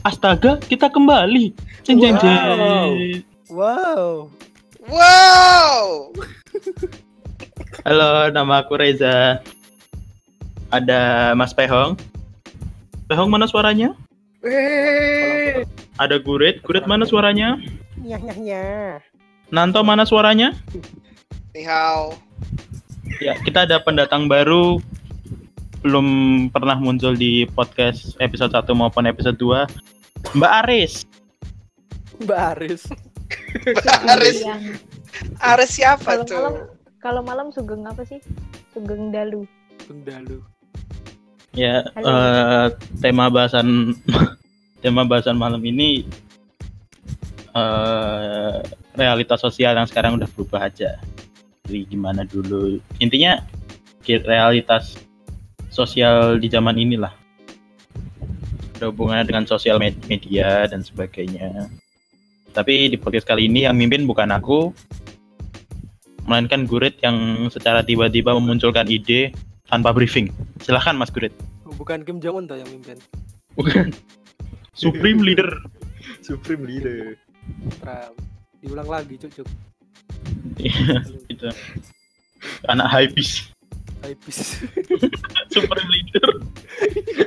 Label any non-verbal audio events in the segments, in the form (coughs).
Astaga, kita kembali. Jeng jeng jeng. Wow. Wow. Halo, nama aku Reza. Ada Mas Pehong. Pehong mana suaranya? Ada Gurit. Gurit mana suaranya? Nyah nyah nyah. Nanto mana suaranya? Ni hao. Ya, kita ada pendatang baru belum pernah muncul di podcast episode 1 maupun episode 2. Mbak Aris. Mbak Aris. Aris, Yang Aris siapa kalau tuh? malam kalau malam sugeng apa sih? Sugeng dalu. Bendalu. Ya, Halo. eh, tema bahasan (laughs) tema bahasan malam ini eh realitas sosial yang sekarang udah berubah aja. Jadi gimana dulu? Intinya realitas sosial di zaman inilah. Ada hubungannya dengan sosial med- media dan sebagainya. Tapi di podcast kali ini yang mimpin bukan aku, melainkan Gurit yang secara tiba-tiba memunculkan ide tanpa briefing. Silahkan Mas Gurit. Oh, bukan Kim Jong Un tuh yang mimpin. Bukan. Supreme leader. (laughs) Supreme Leader. Trump. Diulang lagi, cuk cuk. Iya, (laughs) itu. Anak hypebeast. Hypebeast. (laughs) Supreme leader.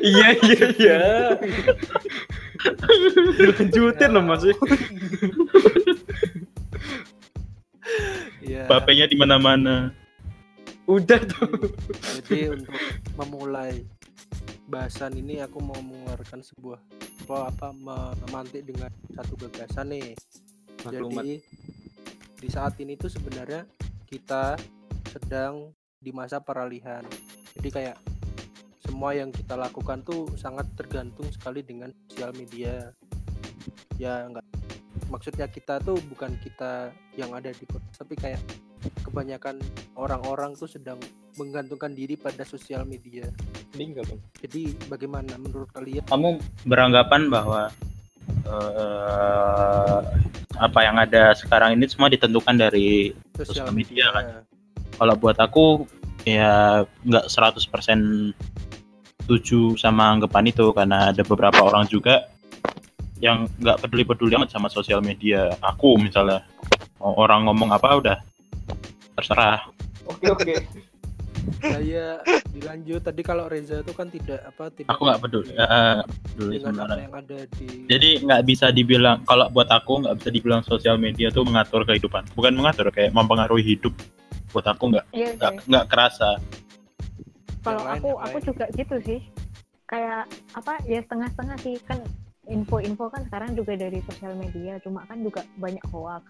iya iya iya. Dilanjutin loh Mas. Iya. Bapaknya di mana-mana. Udah tuh. Jadi untuk memulai bahasan ini aku mau mengeluarkan sebuah apa apa me- memantik dengan satu gagasan nih. Maklumat. Jadi di saat ini tuh sebenarnya kita sedang di masa peralihan. Jadi kayak semua yang kita lakukan tuh sangat tergantung sekali dengan sosial media. Ya enggak maksudnya kita tuh bukan kita yang ada di kota, tapi kayak kebanyakan orang-orang tuh sedang menggantungkan diri pada sosial media. Meninggal bang. Jadi bagaimana menurut kalian? Kamu beranggapan bahwa eh, apa yang ada sekarang ini semua ditentukan dari Sosial Sosial media kan? media. kalau buat aku ya nggak 100% setuju sama anggapan itu karena ada beberapa orang juga yang nggak peduli-peduli amat sama sosial media. Aku misalnya mau orang ngomong apa udah terserah. Oke oke. Saya dilanjut tadi kalau Reza itu kan tidak apa tidak Aku nggak peduli. eh, peduli sebenarnya. yang ada di Jadi nggak bisa dibilang kalau buat aku nggak bisa dibilang sosial media tuh mengatur kehidupan. Bukan mengatur kayak mempengaruhi hidup. Buat aku nggak Iya nggak nggak kerasa. Kalau Yang lain, aku yang aku lain. juga gitu sih. Kayak apa ya setengah-setengah sih kan info-info kan sekarang juga dari sosial media cuma kan juga banyak hoax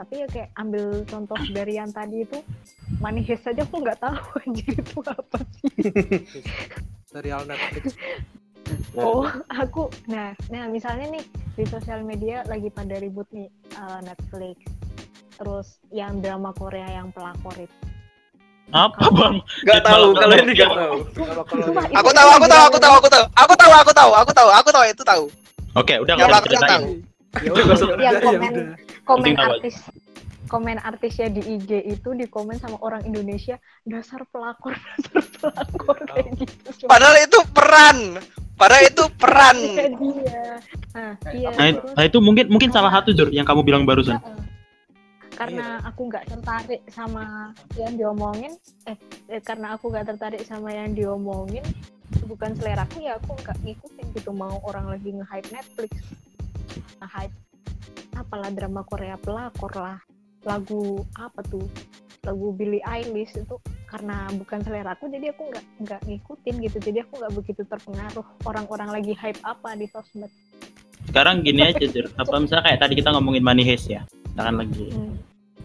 tapi ya kayak ambil contoh (coughs) dari yang tadi itu manifest saja aku nggak tahu (laughs) anjir itu apa sih serial Netflix. (laughs) Oh, aku. Nah, nah misalnya nih di sosial media lagi pada ribut nih eh, Netflix. Terus yang drama Korea yang pelakor itu. Apa bang? Gak tahu kalau ini gak tahu. Aku tahu, aku tahu, aku tahu, aku tahu. Aku tahu, aku tahu, aku tahu, aku tahu itu tahu. Oke udah nggak usah ceritain. ya Yang ya komen- udah. Komen artis komen artisnya di IG itu di komen sama orang Indonesia dasar pelakor (laughs) dasar pelakor kayak gitu. Padahal itu peran. Padahal itu peran. (laughs) Iya. Nah, iya. Nah, nah, itu mungkin mungkin salah satu Jur yang kamu bilang barusan. Karena aku nggak tertarik sama yang diomongin eh, eh, karena aku nggak tertarik sama yang diomongin bukan selera aku ya aku nggak ngikutin gitu mau orang lagi nge-hype Netflix nge-hype apalah drama Korea pelakor lah lagu apa tuh lagu Billie Eilish itu karena bukan selera aku jadi aku nggak nggak ngikutin gitu jadi aku nggak begitu terpengaruh orang-orang lagi hype apa di sosmed Sekarang gini aja Jur. Apa misalnya kayak tadi kita ngomongin Money Heist ya. Misalkan lagi. Hmm.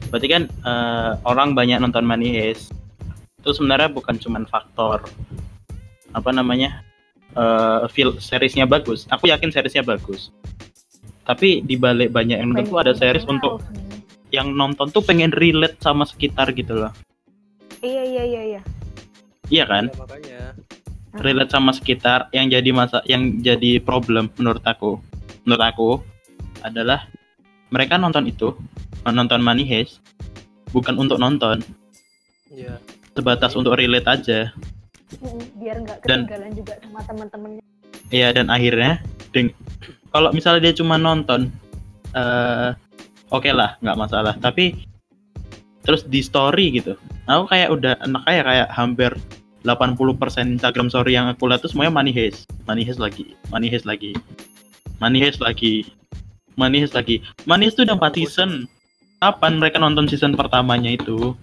Berarti kan eh, orang banyak nonton Money Heist. Itu sebenarnya bukan cuman faktor apa namanya? eh feel seriesnya bagus. Aku yakin seriesnya bagus. Tapi di balik banyak yang nonton tuh ada series untuk yang nonton tuh pengen relate sama sekitar gitu loh. iya iya iya iya Iya kan? Ya, makanya relate sama sekitar yang jadi masa yang jadi problem menurut aku menurut aku adalah mereka nonton itu nonton Money Heist bukan untuk nonton. Ya sebatas untuk relate aja. Biar nggak Dan- ketinggalan juga sama teman-temannya Iya dan akhirnya deng kalau misalnya dia cuma nonton eh oke lah nggak masalah. Tapi terus di story gitu. Aku kayak udah enak kayak kayak hampir 80% Instagram story yang aku lihat tuh semuanya money heist. Money heist lagi money heist lagi money heist lagi heist lagi. Heist tuh udah 4 season. Kapan mereka nonton season pertamanya itu?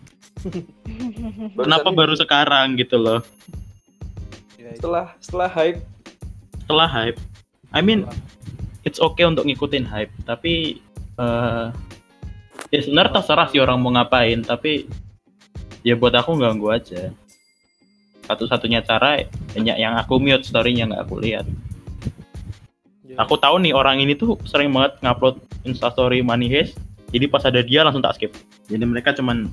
(laughs) Kenapa baru sekarang gitu loh? Ya, itu. setelah setelah hype. Setelah hype. I mean it's okay untuk ngikutin hype tapi eh ya sebenarnya terserah sih orang mau ngapain tapi ya buat aku ganggu aja. Satu-satunya cara banyak yang aku mute story-nya nggak aku lihat. Aku tahu nih orang ini tuh sering banget ngupload instastory money heist. Jadi pas ada dia langsung tak skip. Jadi mereka cuman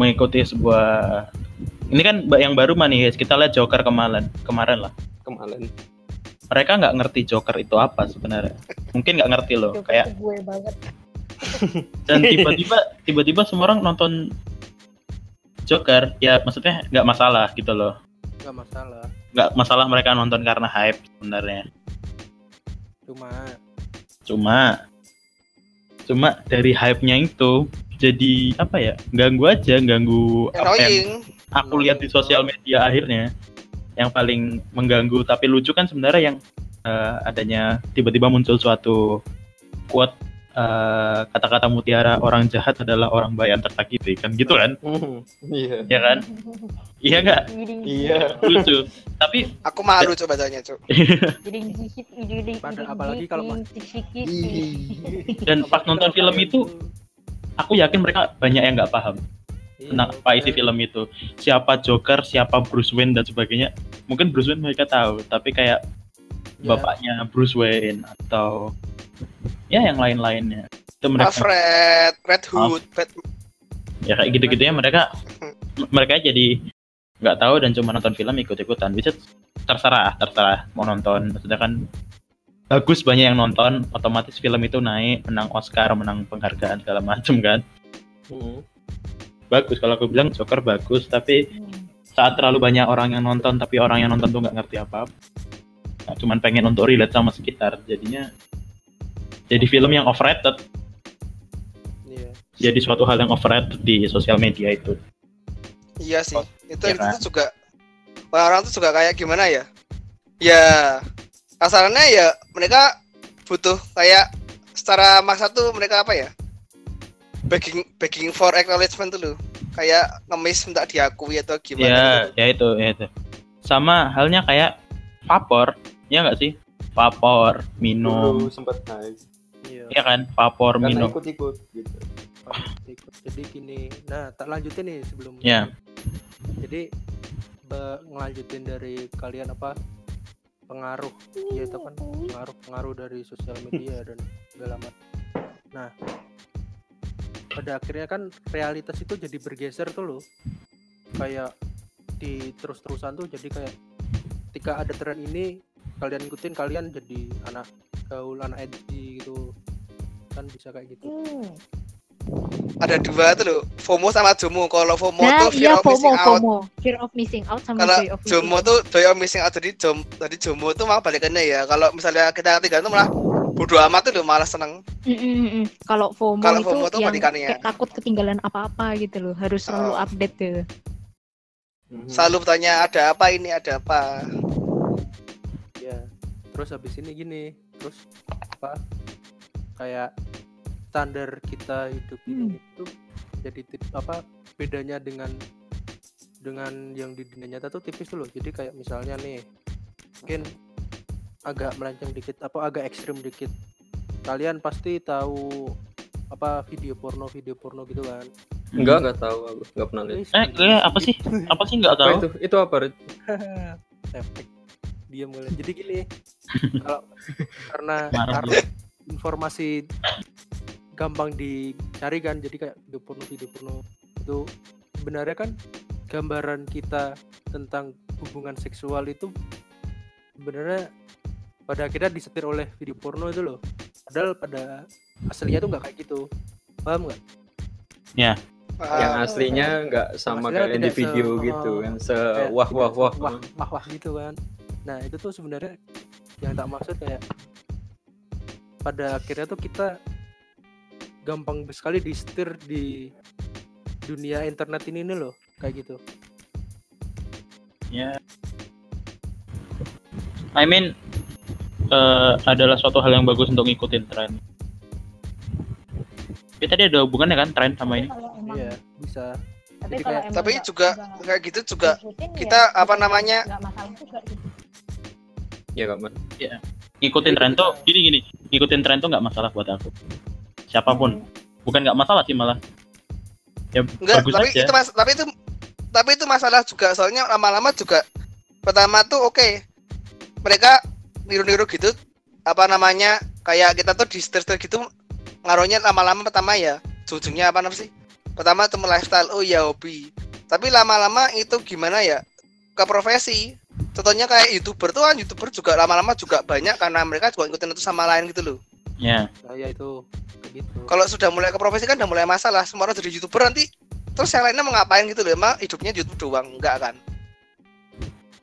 mengikuti sebuah ini kan yang baru money heist. Kita lihat Joker kemarin kemarin lah. Kemarin. Mereka nggak ngerti Joker itu apa sebenarnya. Mungkin nggak ngerti loh Joker kayak gue banget. (laughs) Dan tiba-tiba tiba-tiba semua orang nonton Joker ya maksudnya nggak masalah gitu loh. Nggak masalah. Nggak masalah mereka nonton karena hype sebenarnya cuma. Cuma. Cuma dari hype-nya itu jadi apa ya? Ganggu aja ganggu apa yang aku lihat di sosial media akhirnya. Yang paling mengganggu tapi lucu kan sebenarnya yang eh, adanya tiba-tiba muncul suatu quote eh, kata-kata mutiara orang jahat adalah orang baik yang tersakiti kan gitu kan? Iya. Ya kan? Iya nggak? Iya. Lucu. Tapi Aku malu coba bacanya, Cuk. Pada- apalagi kalau ma- dan pas nonton film itu aku yakin mereka banyak yang nggak paham Iya, tentang apa isi film itu. Siapa Joker siapa Bruce Wayne dan sebagainya. Mungkin Bruce Wayne mereka tahu tapi kayak Ya, bapaknya Bruce Wayne atau ya yang lain-lainnya. Itu mereka. Alfred, Red Hood, Batman. ya kayak gitu-gitu ya mereka mereka jadi nggak tahu dan cuma nonton film ikut-ikutan. Bisa terserah terserah mau nonton. Maksudnya kan bagus banyak yang nonton. Otomatis film itu naik menang Oscar menang penghargaan segala macem kan? Hmm. bagus kalau aku bilang Joker bagus tapi saat terlalu banyak orang yang nonton tapi orang yang nonton tuh nggak ngerti apa apa nah, cuman pengen untuk relate sama sekitar. Jadinya jadi film yang overrated Iya. jadi suatu hal yang overrated di sosial media itu Iya sih. Itu Iya itu kan? tuh juga orang-orang tuh juga kayak gimana ya? Ya kasarnya ya mereka butuh kayak secara maksa tuh mereka apa ya? Begging begging for acknowledgement loh. Kayak ngemis minta diakui atau gimana ya gitu. ya itu ya itu sama halnya kayak vapor ya nggak sih vapor dulu minum sempat hype Iya. ya kan vapor karena minum ikut-ikut gitu ikut. Jadi gini, nah tak lanjutin nih sebelum. Ya. Jadi ngelanjutin dari kalian apa pengaruh, ya itu kan pengaruh-pengaruh dari sosial media (laughs) dan segala macam. Nah, pada akhirnya kan realitas itu jadi bergeser tuh loh. Kayak di terus-terusan tuh jadi kayak ketika ada tren ini kalian ikutin kalian jadi anak gaul anak edgy gitu kan bisa kayak gitu Hmm. Ada dua tuh loh, FOMO sama JOMO. Kalau FOMO Nah, tuh fear iya of FOMO, missing out. FOMO. Fear of missing out sama Kalau joy of missing JOMO out. tuh joy of missing out jadi jom tadi JOMO tuh malah balikannya ya. Kalau misalnya kita ketiga itu malah bodo amat tuh loh malah seneng. Mm, mm. Kalau FOMO Kalau itu FOMO tuh yang balikannya. kayak takut ketinggalan apa-apa gitu loh, harus selalu Oh. update gitu. Mhm. Selalu bertanya ada apa ini, ada apa. ya terus habis ini gini terus apa? Kayak standar kita hidup ini itu jadi tip- apa bedanya dengan dengan yang di dunia nyata tuh tipis tuh loh. Jadi kayak misalnya nih mungkin agak melenceng dikit apa agak ekstrim dikit. Kalian pasti tahu apa video porno video porno gitu kan? Enggak enggak tahu aku enggak pernah lihat. Eh kayak apa sih? (laughs) Apa sih nggak apa tahu? itu? Itu apa efek dia mulai jadi gini (laughs) kalau karena karena informasi gampang dicari kan jadi kayak video porno video porno itu sebenarnya kan gambaran kita tentang hubungan seksual itu sebenarnya pada akhirnya disetir oleh video porno itu loh. Padahal pada aslinya tuh nggak kayak gitu. Paham nggak? Yang Ah, aslinya enggak sama kayak di se- video gitu kan se wah wah wah wah wah gitu kan nah itu tuh sebenarnya yang tak maksud kayak pada akhirnya tuh kita gampang sekali di setir di dunia internet ini nih loh kayak gitu. Ya. I mean uh, adalah suatu hal yang bagus untuk ngikutin tren. Tapi tadi ada hubungannya kan tren sama ini? Iya bisa. tapi Jadi kayak- Tapi juga kayak gitu juga ngikutin, kita ya apa namanya? nggak masalah juga gitu. Ya kak man ngikutin Jadi tren tuh gini gini. Ngikutin tren tuh nggak masalah buat aku. Siapa pun. Bukan nggak masalah sih malah. Ya enggak bagus tapi aja. itu mas tapi itu tapi itu masalah juga. Soalnya lama-lama juga pertama tuh oke. Mereka niru-niru gitu apa namanya kayak kita tuh di setir-setir gitu ngaruhnya lama-lama pertama ya ujungnya apa namanya sih? Pertama itu lifestyle oh ya hobi. Tapi lama-lama itu gimana ya? Ke profesi contohnya kayak youtuber tuh kan youtuber juga lama-lama juga banyak karena mereka juga ngikutin itu sama lain gitu loh. Ya. Saya itu kayak gitu. Kalau sudah mulai ke profesi kan udah mulai masalah semua orang jadi youtuber nanti terus yang lainnya mau ngapain gitu loh emang hidupnya YouTube doang enggak kan?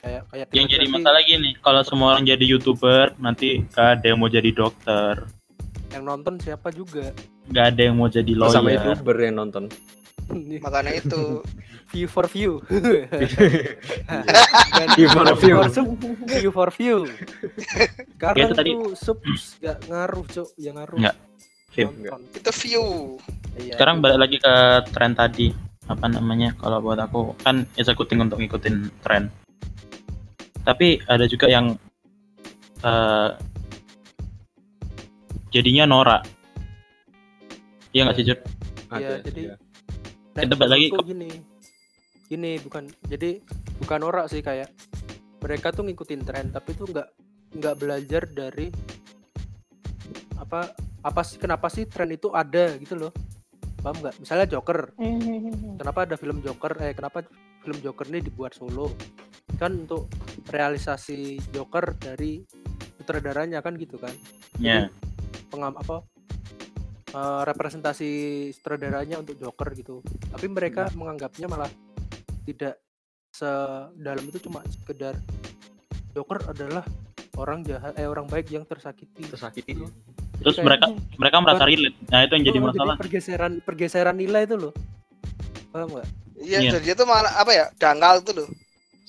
Kayak kayak yang jadi nanti masalah gini kalau semua orang jadi youtuber nanti nggak ada yang mau jadi dokter. Yang nonton siapa juga? Nggak ada yang mau jadi Oh, sama lawyer. Youtuber yang nonton makanya itu. (laughs) (laughs) View for view. View for view. sub, view for view. Sekarang Ya, itu tadi- sub gak ngaruh cok. Yang ngaruh. Nggak. View. nonton. Itu view. Iya, sekarang balik lagi ke tren tadi. Apa namanya? Kalau buat aku kan executing untuk ngikutin tren. Tapi ada juga yang eh, jadinya norak. Iya nggak sih Jur? Iya, jadi ya. Nek, Kita balik lagi menurutku gini. Gini bukan jadi bukan norak sih kayak mereka tuh ngikutin tren tapi tuh nggak nggak belajar dari apa apa sih kenapa sih tren itu ada gitu loh. Paham nggak? Misalnya Joker. Hmm, kenapa ada film Joker? Eh kenapa film Joker ini dibuat solo? Kan untuk realisasi Joker dari sutradaranya kan gitu kan. Ya. pengam apa eh, representasi sutradaranya untuk Joker gitu. Tapi mereka menganggapnya malah tidak sedalam itu cuma sekedar Joker adalah orang jahat eh orang baik yang tersakiti. Tersakiti. Jadi terus kayak- mereka mereka merasa relate. Nah itu yang jadi Oh, masalah. pergeseran pergeseran nilai itu loh. Paham nggak? Iya Iya. jadi dia tuh malah apa ya dangkal tuh loh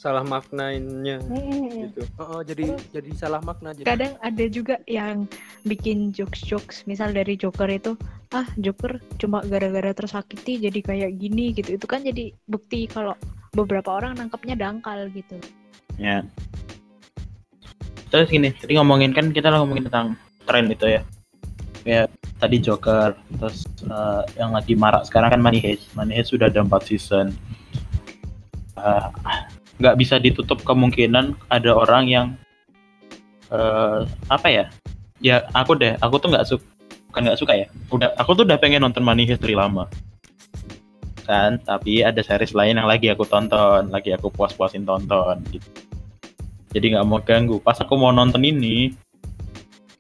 salah maknanya hmm. gitu. Oh, oh, jadi jadi salah makna jadi. kadang ada juga yang bikin jokes-jokes misal dari Joker itu ah Joker cuma gara-gara tersakiti jadi kayak gini gitu. Itu kan jadi bukti kalau beberapa orang nangkepnya dangkal gitu. Ya. Terus gini tadi ngomongin kan kita ngomongin tentang tren itu ya. Kayak tadi Joker terus eh, yang lagi marak sekarang kan Money Heist. Money Heist sudah ada 4 season. Eh, nggak bisa ditutup kemungkinan ada orang yang eh, apa ya? Ya aku deh aku tuh nggak suka bukan nggak suka ya. Udah aku tuh udah pengen nonton Money Heist dari lama. Kan tapi ada series lain yang lagi aku tonton lagi aku puas-puasin tonton gitu. Jadi nggak mau ganggu. Pas aku mau nonton ini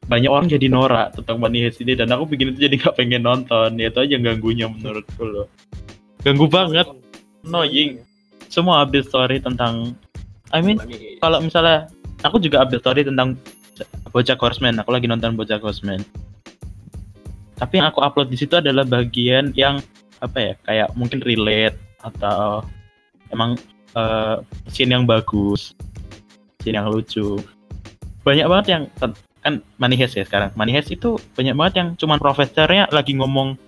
banyak orang jadi norak tentang Money Heist ini dan aku bikin itu jadi nggak pengen nonton. Ya itu aja ganggunya menurutku loh. Ganggu banget. Annoying semua update story tentang I mean kalau misalnya aku juga update story tentang Bojack Horseman. Aku lagi nonton Bojack Horseman. Tapi yang aku upload di situ adalah bagian yang apa ya kayak mungkin relate atau emang eh, scene yang bagus scene yang lucu. Banyak banget yang kan Money Heist ya sekarang. Money Heist itu banyak banget yang cuman profesornya lagi ngomong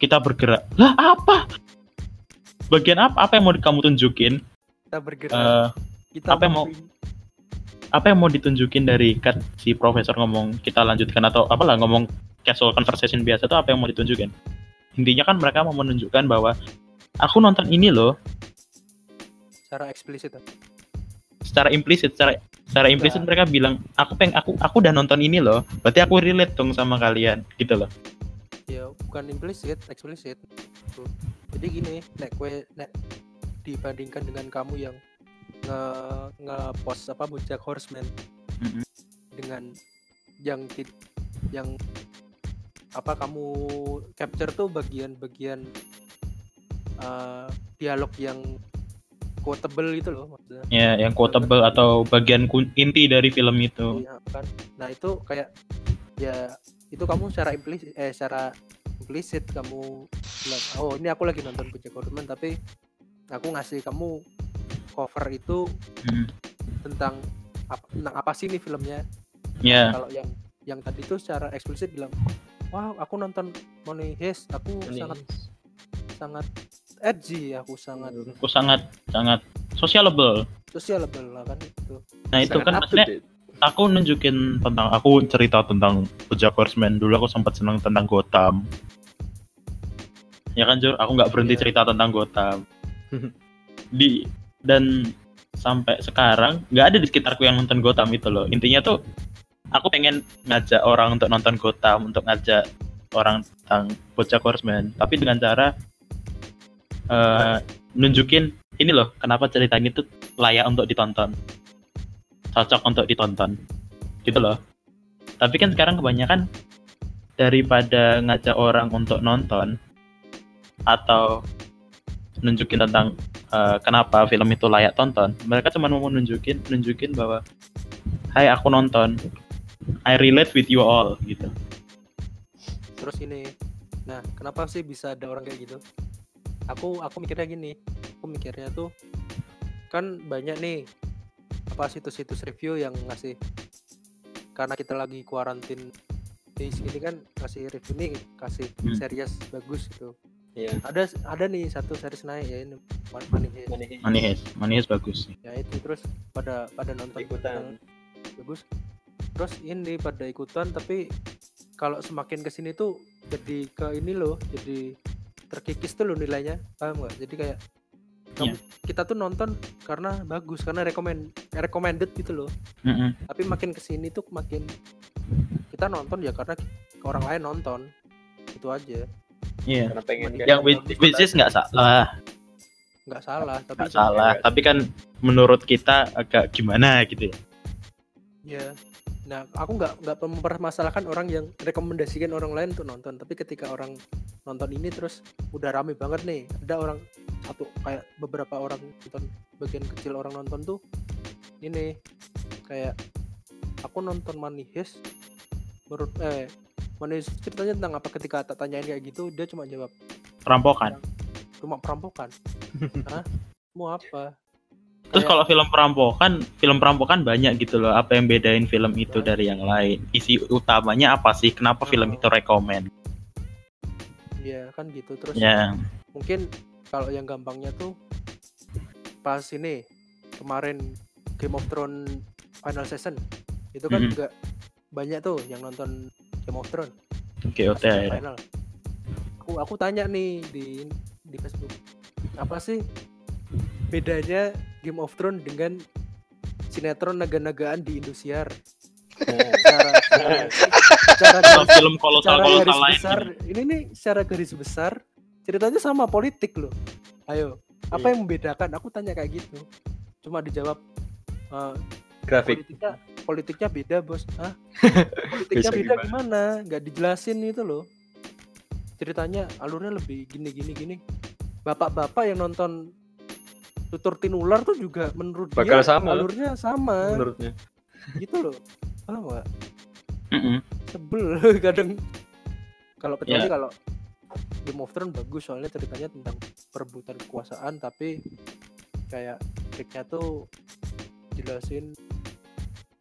kita bergerak. Lah apa bagian apa apa yang mau kamu tunjukin? Kita bergerak. Eh, kita apa yang mau- apa yang mau ditunjukin dari kan si profesor ngomong kita lanjutkan atau apalah ngomong casual conversation biasa itu apa yang mau ditunjukin? Intinya kan mereka mau menunjukkan bahwa aku nonton ini loh. Secara eksplisit secara implisit secara secara implisit mereka bilang aku peng aku aku udah nonton ini loh. Berarti aku relate dong sama kalian gitu loh ya bukan implisit eksplisit. Tuh. jadi gini nek kue nek dibandingkan dengan kamu yang nge nge post apa Bojack Horseman Mhm. dengan yang tit- yang apa kamu capture tuh bagian-bagian eh, dialog yang quotable gitu loh maksudnya. Ya yang quotable atau bagian inti dari film itu. Iya, kan? Nah itu kayak ya itu kamu secara implisit eh secara implisit kamu bilang oh ini aku lagi nonton Bojack Horseman tapi aku ngasih kamu cover itu Hmm. tentang apa, tentang apa sih nih filmnya Ya, kalau yang yang tadi tuh secara eksplisit bilang wah aku nonton Money Heist aku Ini. sangat sangat edgy aku sangat aku sangat sangat sociable. sociable lah kan itu Nah itu Sangat kan maksudnya. Aku nunjukin tentang aku cerita tentang BoJack Horseman dulu aku sempat senang tentang Gotham. Ya kan Jur, aku nggak berhenti Iya. cerita tentang Gotham. (laughs) Di dan sampai sekarang nggak ada di sekitarku yang nonton Gotham itu loh. Intinya tuh aku pengen ngajak orang untuk nonton Gotham, untuk ngajak orang tentang BoJack Horseman, tapi dengan cara eh, nunjukin ini loh kenapa cerita ini tuh layak untuk ditonton cocok untuk ditonton. Gitu loh. Tapi kan sekarang kebanyakan daripada ngajak orang untuk nonton atau nunjukin tentang eh, kenapa film itu layak tonton mereka cuma mau nunjukin nunjukin bahwa hai aku nonton. I relate with you all gitu. Terus ini nah kenapa sih bisa ada orang kayak gitu? Aku aku mikirnya gini aku mikirnya tuh kan banyak nih apa situs-situs review yang ngasih karena kita lagi kuarantin di sini kan kasih review nih kasih Hmm. series bagus gitu Iya. ada ada nih satu series naik ya ini Man- Money Heist. Money Heist. Money Heist Money Heist bagus ya itu terus pada pada nonton Ikutan. bagus terus ini pada ikutan tapi kalau semakin ke sini tuh jadi ke ini loh jadi terkikis tuh loh nilainya paham nggak jadi kayak kamu- kita tuh nonton karena bagus karena recommend recommended gitu loh. Mm-mm. tapi makin ke sini tuh makin kita nonton ya karena orang lain nonton. Itu aja. Iya. Karena pengen yang which, which is nggak salah. Nggak salah tapi nggak salah tapi kan menurut kita agak gimana gitu ya. Ya nah aku nggak nggak mempermasalahkan orang yang rekomendasikan orang lain untuk nonton. Tapi ketika orang nonton ini terus udah rame banget nih ada orang satu kayak beberapa orang nonton bagian kecil orang nonton tuh ini kayak aku nonton Heist. Menurut eh Money Heist ceritanya tentang apa? Ketika tak tanyain kayak gitu dia cuma jawab perampokan? Cuma perampokan. (laughs) Hah? mau apa Terus Kayak- kalau film perampokan, film perampokan banyak gitu loh. Apa yang bedain film itu dari yang lain? Isi utamanya apa sih? Kenapa film Oh. itu rekomen? ya kan gitu terus Ya, mungkin kalau yang gampangnya tuh pas ini kemarin Game of Thrones final season itu kan Mhm. juga banyak tuh yang nonton Game of Thrones GOT pas akhirnya. final aku aku tanya nih di di Facebook apa sih bedanya Game of Thrones dengan sinetron naga-nagaan di Indosiar garis- film garis lain. besar ini nih secara garis besar ceritanya sama politik loh ayo apa Iya. yang membedakan aku tanya kayak gitu cuma dijawab "Eh, Grafik. politiknya politiknya beda bos Hah? (laughs) politiknya Bisa beda gimana? gimana nggak dijelasin itu loh ceritanya alurnya lebih gini gini gini bapak-bapak yang nonton tutur tinular tuh juga menurut Bakal dia sama. alurnya sama Menurutnya. gitu loh paham nggak Mm-mm. sebel (laughs) kadang kalau kecuali Ya. kalau Game of Thrones bagus soalnya ceritanya tentang perebutan kekuasaan tapi kayak triknya tuh jelasin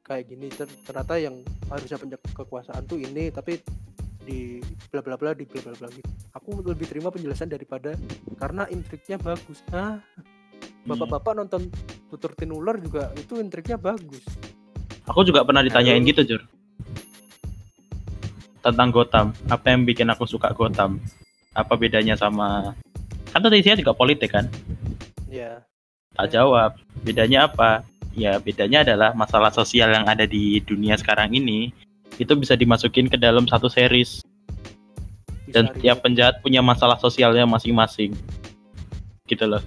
kayak gini ter- ternyata yang harusnya punya kekuasaan tuh ini tapi di bla bla bla di bla bla bla gitu. Aku lebih terima penjelasan daripada karena intriknya bagus. Ah, bapak-bapak nonton tutur tinular juga itu intriknya bagus. Aku juga pernah ditanyain gitu, Jur. Tentang Gotham. Apa yang bikin aku suka Gotham? Apa bedanya sama kan tadi isinya juga politik kan? Ya, Tak jawab. Bedanya apa? Ya bedanya adalah masalah sosial yang ada di dunia sekarang ini itu bisa dimasukin ke dalam satu series dan tiap penjahat punya masalah sosialnya masing-masing. Gitu loh.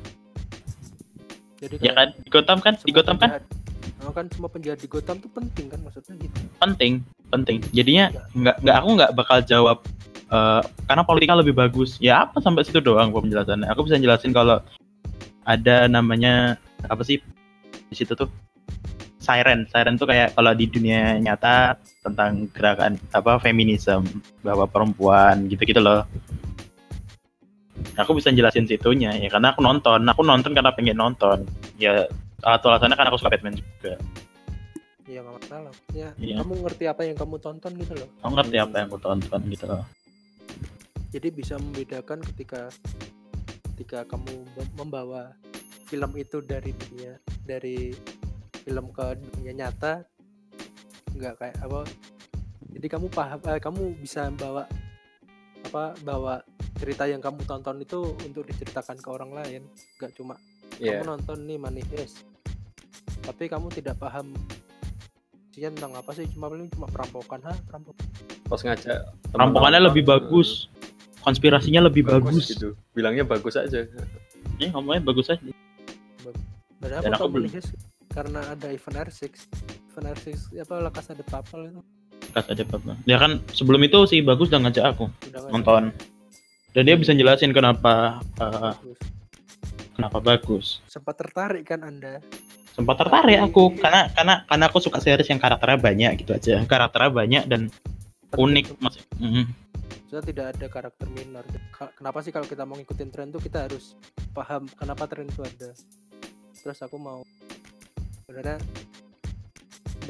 Jadi Ya kan? Di Gotham kan? Di Gotham kan penjahat- Oh, kan semua penjahat di Gotham tuh penting kan maksudnya gitu. penting, penting. Jadinya nggak nggak aku nggak bakal jawab eh, karena politika lebih bagus. Ya apa sampai situ doang gua penjelasannya. Aku bisa jelasin kalau ada namanya apa sih di situ tuh siren. Siren tuh kayak kalau di dunia nyata tentang gerakan apa feminisme bahwa perempuan gitu-gitu loh aku bisa jelasin situnya ya karena aku nonton aku nonton karena pengen nonton ya atau alasannya karena aku suka Batman juga Iya nggak masalah. Ya, Iya. kamu ngerti apa yang kamu tonton gitu loh. aku ngerti apa yang aku tonton gitu loh Jadi bisa membedakan ketika ketika kamu mem- membawa film itu dari dunia dari film ke dunia nyata nggak kayak apa jadi kamu paham eh, kamu bisa bawa apa bawa cerita yang kamu tonton itu untuk diceritakan ke orang lain nggak cuma Iya. kamu nonton nih manifest tapi kamu tidak paham isinya tentang apa sih? Cuma paling cuma perampokan ha perampokan? Pas ngajak teman rampokannya nonton, lebih bagus. Konspirasinya lebih bagus, gitu. Bilangnya bagus aja. ya ngomongnya bagus aja. Dan Dan apa aku belum. karena ada event R6 event R6 apa lekas ada papal itu. Kas aja apa ya kan sebelum itu si bagus udah ngajak aku udah nonton dan dia bisa jelasin kenapa eh, bagus. kenapa bagus. Sempat tertarik kan anda? Sempat tertarik aku karena karena karena aku suka series yang karakternya banyak gitu aja. Karakternya banyak dan unik mas. Mhm. Maksudnya tidak ada karakter minor. Kenapa sih kalau kita mau ngikutin tren tuh kita harus paham kenapa tren itu ada? Terus aku mau sebenarnya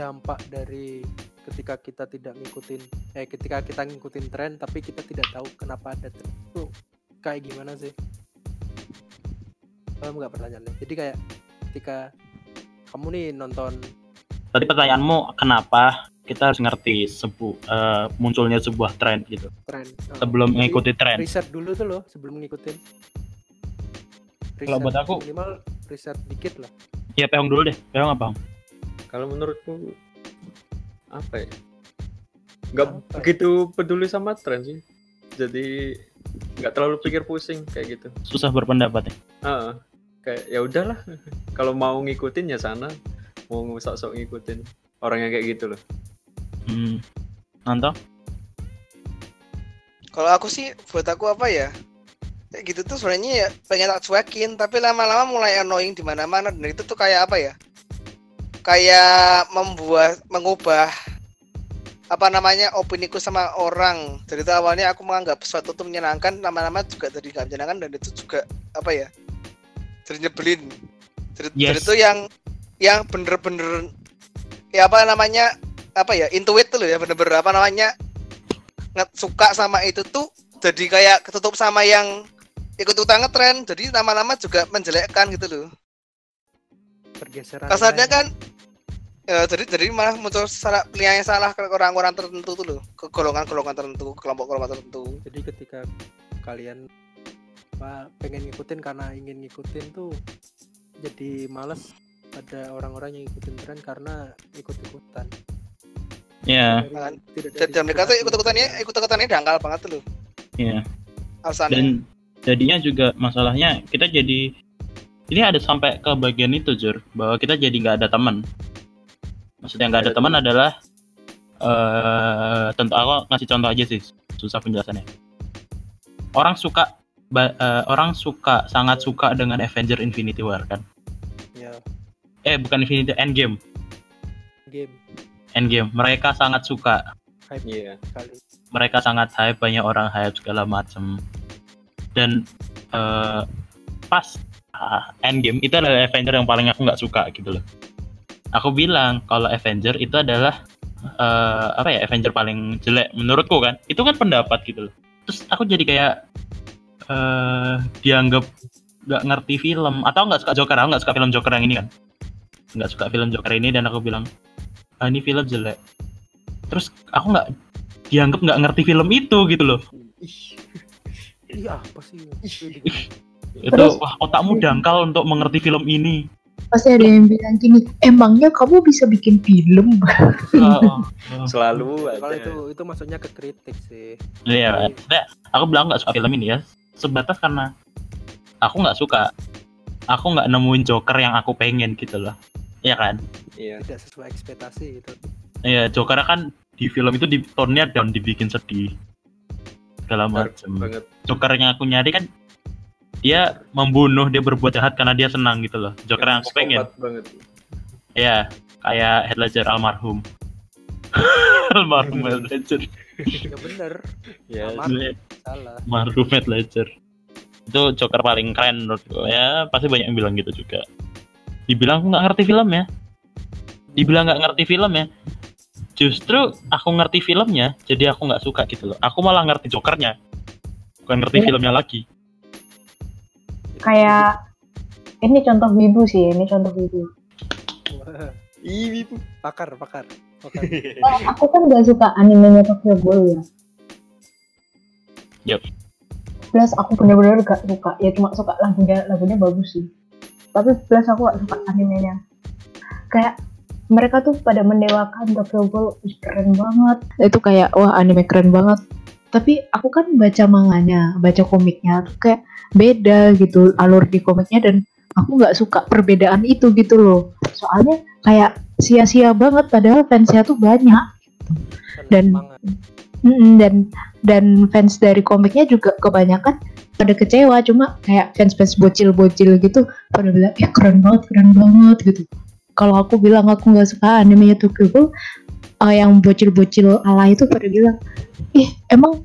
dampak dari ketika kita tidak ngikutin eh ketika kita ngikutin tren tapi kita tidak tahu kenapa ada tren. Itu kayak gimana sih? Paham nggak pertanyaannya? Jadi kayak ketika kamu nih nonton tadi pertanyaanmu kenapa kita harus ngerti sebu eh, munculnya sebuah tren gitu? tren. Eh, sebelum jadi mengikuti tren. riset dulu tuh loh sebelum ngikutin. Kalau buat aku- minimal riset dikit lah. Ya peong dulu deh. Peong apa? Kalau menurutku apa ya? Nggak Apa ya? begitu peduli sama tren sih. Jadi nggak terlalu pikir pusing kayak gitu. susah berpendapat ya Ah, kayak ya udahlah. (laughs) Kalau mau ngikutin ya sana. Mau sok-sok ngikutin orang yang kayak gitu loh. hmm. Nanto Kalau aku sih buat aku apa ya? Kayak gitu tuh sebenarnya ya pengen tak cuekin, tapi lama-lama mulai annoying di mana-mana dan itu tuh kayak apa ya? Kayak membuat mengubah apa namanya opiniku sama orang. Dari itu awalnya aku menganggap sesuatu itu menyenangkan, lama-lama juga jadi nggak menyenangkan dan itu juga apa ya? Jadi nyebelin. Jadi, Yes. jadi itu yang yang bener-bener ya apa namanya apa ya intuit tuh loh ya bener-bener apa namanya nge- suka sama itu tuh jadi kayak ketutup sama yang ikut ikutan ngetren jadi lama-lama juga menjelekkan gitu loh pergeseran kasarnya lain. kan ya, jadi jadi malah muncul salah penilaian yang salah ke orang-orang tertentu tuh loh. Ke golongan-golongan tertentu kelompok-kelompok tertentu. Jadi ketika kalian apa pengen ngikutin karena ingin ngikutin tuh jadi males ada orang-orang yang ngikutin tren karena ikut-ikutan. Ya Dari- Kan. dan mereka tuh inspirasi. ikut-ikutannya ikut-ikutannya dangkal banget tuh loh. Ya alasannya. Dan jadinya juga masalahnya kita jadi ini ada sampai ke bagian itu jur bahwa kita jadi nggak ada teman maksudnya nggak ada Ada teman adalah eh tentu aku ngasih contoh aja sih susah penjelasannya. Orang suka ba- eh, orang suka sangat suka dengan Avenger Infinity War kan? Ya eh bukan Infinity Endgame. Game Endgame. Mereka sangat suka. Hype Iya. kali mereka sangat hype banyak orang hype segala macem. Dan eh, pas ah, Endgame itu adalah Avenger yang paling aku nggak suka gitu loh aku bilang kalau Avenger itu adalah eh, apa ya Avenger paling jelek menurutku kan. Itu kan pendapat gitu loh. Terus aku jadi kayak eh dianggap nggak ngerti film. Atau nggak suka Joker aku nggak suka film Joker yang ini kan. Nggak suka film Joker ini dan aku bilang ah, ini film jelek. Terus aku nggak dianggap nggak ngerti film itu gitu loh. Iya apa sih? Itu wah otakmu dangkal untuk mengerti film ini Pasti ada yang bilang gini, emangnya kamu bisa bikin film? (laughs) Oh, oh. (laughs) Selalu kalau itu itu maksudnya ke kritik sih. Iya, maksudnya aku bilang nggak suka film ini ya. Sebatas karena aku nggak suka. Aku nggak nemuin Joker yang aku pengen gitu loh. Iya kan? Iya. tidak sesuai ekspektasi gitu. Iya Joker kan di film itu di tone-nya down dibikin sedih. Segala macam banget. Joker yang aku nyari kan dia membunuh dia berbuat jahat karena dia senang gitu loh Joker yang aku pengen banget. Iya, kayak Heath Ledger almarhum. (laughs) Almarhum Heath Ledger. ya bener Ya, Sama. salah Almarhum Heath Ledger. Itu Joker paling keren menurut gue. Ya pasti banyak yang bilang gitu juga. Dibilang aku nggak ngerti film ya. Dibilang nggak ngerti film ya. Justru aku ngerti filmnya, jadi aku nggak suka gitu loh. Aku malah ngerti Jokernya, bukan ngerti Iya. filmnya lagi. Kayak ini contoh wibu sih, ini contoh wibu. Wah, (laughs) Ih, pakar pakar pakar Eh, (laughs) aku kan gak suka animenya Tokyo Ghoul ya. Yup. Plus aku bener-bener gak suka, ya cuma suka lagunya, lagunya bagus sih. Tapi plus aku gak suka animenya. Kayak mereka tuh pada mendewakan Tokyo Ghoul, keren banget. Itu kayak wah anime keren banget. Tapi aku kan baca manganya, baca komiknya tuh kayak beda gitu alur di komiknya dan aku nggak suka perbedaan itu gitu loh. Soalnya kayak sia-sia banget padahal fansnya tuh banyak Dan- Semangat. Mm-mm, dan dan fans dari komiknya juga kebanyakan pada kecewa cuma kayak fans-fans bocil-bocil gitu pada bilang ya keren banget keren banget gitu kalau aku bilang aku nggak suka animenya Tokyo Ghoul eh, yang bocil-bocil ala itu pada bilang ih emang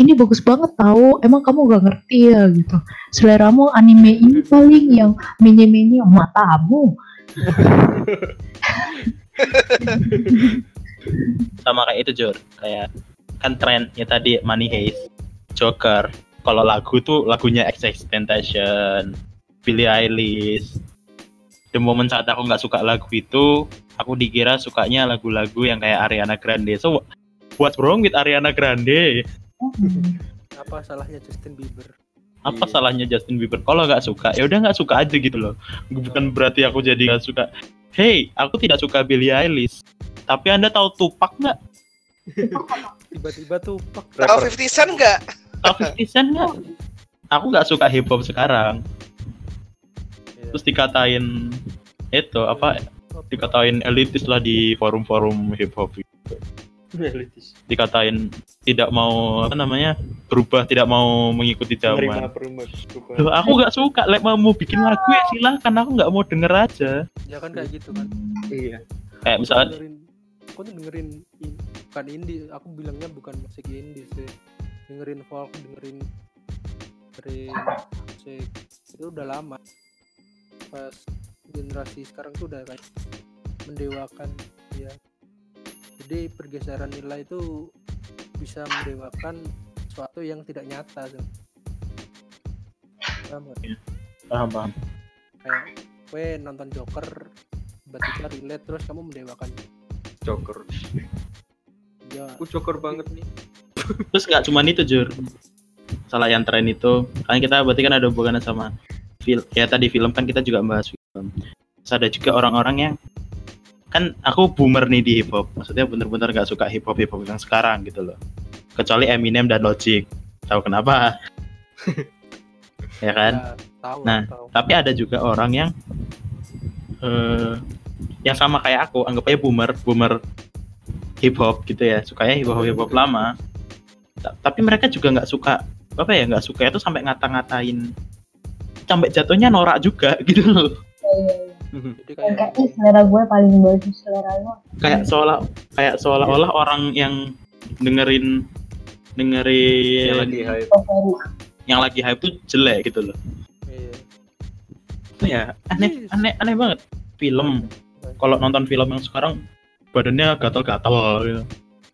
ini bagus banget tahu emang kamu gak ngerti ya gitu. Seleramu anime ini paling yang mini-mini matamu. Sama kayak itu Jor kayak kan trennya tadi Money Heist Joker. Kalau lagu tuh lagunya XXXTentacion Billie Eilish the moment saat aku nggak suka lagu itu aku dikira sukanya lagu-lagu yang kayak Ariana Grande. So what's wrong with Ariana Grande? Apa salahnya Justin Bieber? Apa Iya. salahnya Justin Bieber? Kalau nggak suka ya udah nggak suka aja gitu loh. Bukan berarti aku jadi nggak suka. Hey aku tidak suka Billie Eilish. Tapi anda tahu Tupac nggak? Tiba-tiba tuh pak Tahu Rapper. 50 Cent nggak? tahu 50 Cent nggak? Aku nggak suka hip hop sekarang. Terus dikatain itu apa dikatain elitis lah di forum-forum hip hop Elitis. dikatain tidak mau apa namanya berubah tidak mau mengikuti zaman. Loh, aku nggak suka lek mau mau bikin lagu ya silahkan aku nggak mau denger aja. Ya kan kayak gitu kan. Iya. kayak misalnya dengerin aku tuh dengerin in- bukan indie aku bilangnya bukan musik indie sih. Dengerin folk dengerin dengerin musik itu udah lama pas generasi sekarang tuh udah kayak mendewakan ya jadi pergeseran nilai itu bisa mendewakan sesuatu yang tidak nyata tuh Paham nggak? paham paham. Kayak gue nonton Joker tiba-tiba relate terus kamu mendewakan. Joker. ya. Aku Joker banget nih. terus nggak cuma itu jur. Salah yang tren itu. Kan kita berarti kan ada hubungannya sama film ya tadi film kan kita juga bahas film. Terus ada juga orang-orang yang kan aku boomer nih di hip hop maksudnya bener-bener nggak suka hip hop hip hop yang sekarang gitu loh. Kecuali Eminem dan Logic. Tahu kenapa? (laughs) Ya kan? Ya, tahu Nah, tahu. tapi ada juga orang yang eh yang sama kayak aku anggap aja boomer boomer hip hop gitu ya. Sukanya hip hop hip hop lama. Ta- tapi mereka juga nggak suka apa ya nggak suka itu sampai ngata-ngatain sampai jatuhnya norak juga (laughs) gitu loh. Jadi Yang kayak kayak "Ih, selera gue paling bagus selera lo. Kayak seolah kayak seolah-olah orang yang dengerin dengerin Yang lagi hype. yang lagi hype tuh jelek gitu loh. Iya. itu ya aneh aneh aneh banget. Film. Kalau nonton film yang sekarang badannya gatal-gatal gitu.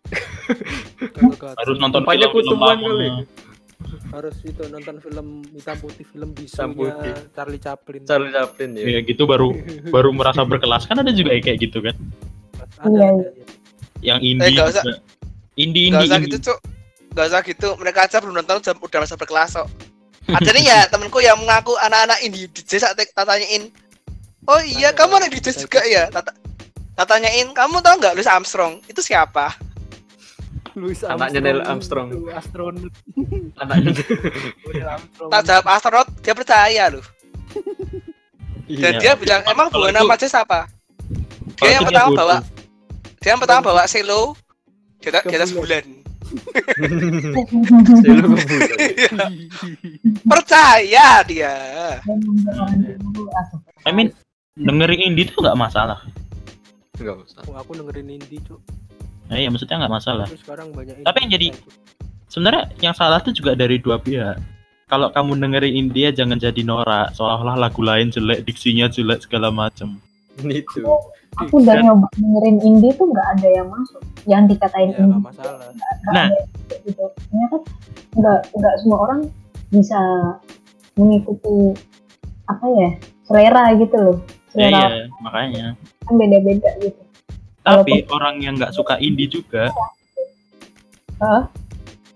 (laughs) Harus nonton Tempatnya film, lama. Harus itu nonton film hitam putih film bisunya putih. Charlie Chaplin Charlie Chaplin ya. ya gitu baru (laughs) baru merasa berkelas kan ada juga kayak gitu kan ada, Iya, ada, iya. yang indie nggak usah. juga. indie Gak indie usah indie. gitu cuk Gak usah gitu Mereka aja belum nonton udah, udah masa berkelas kok (laughs) Ada nih ya temenku yang mengaku anak-anak indie DJ saat tanyain Oh iya kamu anak DJ juga ya Tata, tanyain kamu tau nggak Louis Armstrong itu siapa Louis Anaknya Neil Armstrong. itu astronot Anaknya. Armstrong tak jawab astronot dia percaya loh dan Iya. dia bilang emang bukan nama aja siapa dia yang pertama bodoh. bawa dia yang pertama bawa selo di atas, di atas Ke bulan Selo ke bulan. (laughs) percaya dia dan I mean dengerin indie tuh nggak masalah Enggak usah. Oh, aku dengerin indie cuk Nah, iya maksudnya nggak masalah. Tapi sekarang banyak Tapi yang jadi- Sebenarnya yang salah tuh juga dari dua pihak. Kalau kamu dengerin India jangan jadi norak, seolah-olah lagu lain jelek, diksinya jelek segala macam. (laughs) Itu. aku udah nyoba dengerin indie tuh nggak ada yang masuk yang dikatain ya indie masalah Nah. ada gitu kan nggak nggak semua orang bisa mengikuti apa ya selera gitu loh Ya, selera iya, makanya. kan beda-beda gitu Tapi orang yang nggak suka indie juga, Hah?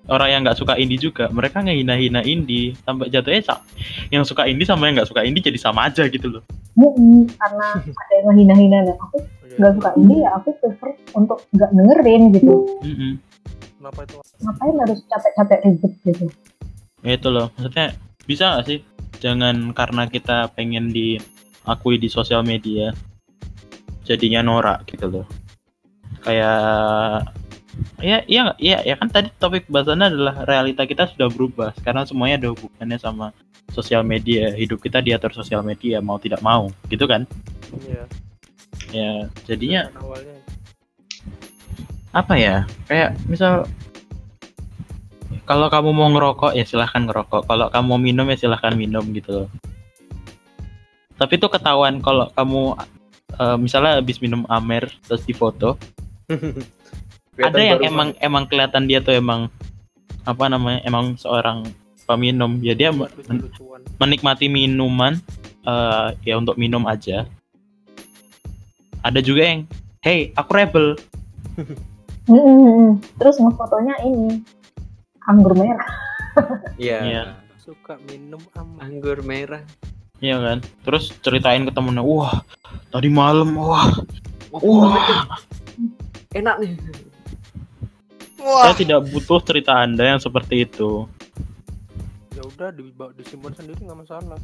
orang yang nggak suka indie juga, mereka ngehina-hina indie sampai jatuhnya sa- yang suka indie sama yang nggak suka indie jadi sama aja gitu loh. Mm-mm, karena (laughs) ada yang menghina-hina dan aku Iya. nggak suka indie ya aku prefer untuk nggak dengerin gitu Mm-mm. kenapa itu ngapain harus capek-capek ribet gitu Ya itu loh, maksudnya bisa nggak sih? Jangan karena kita pengen diakui di sosial media, jadinya norak gitu loh. Kayak ya iya iya ya kan tadi topik bahasannya adalah realita kita sudah berubah. Karena semuanya ada hubungannya sama sosial media. Hidup kita diatur sosial media mau tidak mau. Gitu kan? Iya. Ya jadinya kan awalnya. apa ya? Kayak misal kalau kamu mau ngerokok ya silahkan ngerokok. Kalau kamu mau minum ya silahkan minum gitu loh. Tapi itu ketahuan kalau kamu eh, misalnya habis minum amer terus difoto (laughs) ada yang emang emang kelihatan dia tuh emang apa namanya emang seorang peminum. Ya dia men- lucu-lucuan menikmati minuman eh, ya untuk minum aja. Ada juga yang hey aku rebel. (laughs) Terus ngefotonya ini anggur merah. (laughs) Iya. Iya. suka minum Anggur. Merah. Iya kan? Terus ceritain ke temennya wah tadi malam Wah, wah enak nih. Wah, saya tidak butuh cerita anda yang seperti itu ya udah dibawa disimpan sendiri nggak masalah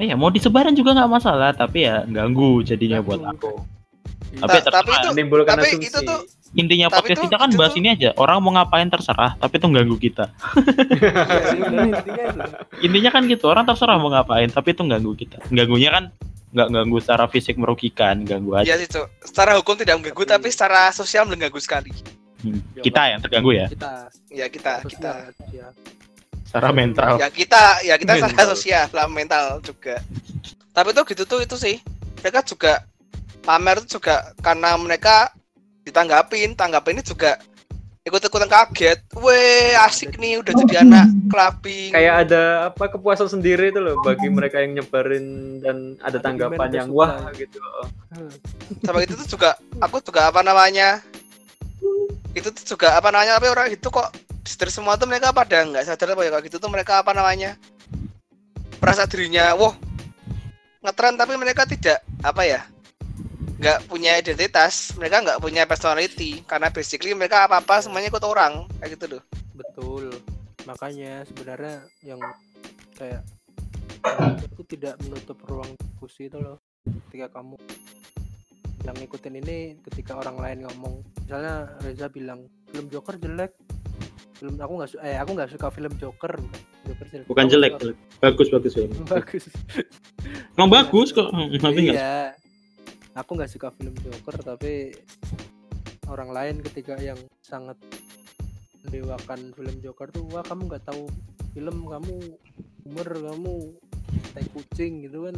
Iya mau disebarin juga nggak masalah tapi ya ganggu jadinya buat Ganggu. aku Iya. Tapi Ta- tapi itu Menimbulkan tapi asumsi. itu tuh intinya Tapi podcast tuh- kita kan itu bahas tuh- ini aja. Orang mau ngapain terserah tapi itu ganggu kita. Iya (laughs) intinya itu. kan gitu orang terserah mau ngapain tapi itu ganggu kita. Ganggunya kan nggak ganggu secara fisik merugikan ganggu aja. Ya Cuk. secara hukum tidak mengganggu tapi secara sosial mengganggu sekali. Hmm, kita yang terganggu ya? Kita. Ya kita kita. sosial, ya. secara mental. Ya kita ya kita (laughs) secara Mental. sosial lah mental juga. Tapi tuh gitu tuh itu sih. Mereka juga pamer tuh juga karena mereka ditanggapin tanggapin ini juga ikut-ikutan kaget. Weh asik nih udah jadi anak clubbing. Kayak ada apa kepuasan sendiri itu loh bagi mereka yang nyebarin dan ada tanggapan yang wah gitu. Sama itu tuh juga aku juga apa namanya itu tuh juga apa namanya tapi orang itu kok dari semua tuh mereka pada nggak sadar apa ya kalau gitu tuh mereka apa namanya merasa dirinya wah ngetren tapi mereka tidak apa ya nggak punya identitas mereka nggak punya personality. Karena basically mereka apa apa semuanya ikut orang. Kayak gitu loh. Betul. Makanya sebenarnya yang kayak itu tidak menutup ruang diskusi itu loh. Ketika kamu yang ngikutin ini ketika orang lain ngomong. Misalnya Reza bilang film Joker jelek. Film aku nggak su- eh aku nggak suka film Joker. Bukan Joker jelek. Bukan jelek jelek. bagus bagus ya bagus. Emang bagus kok. Tapi nggak. Iya aku nggak suka film Joker tapi orang lain ketika yang sangat mendewakan film Joker tuh wah kamu nggak tahu film kamu humor kamu tai kucing gitu kan.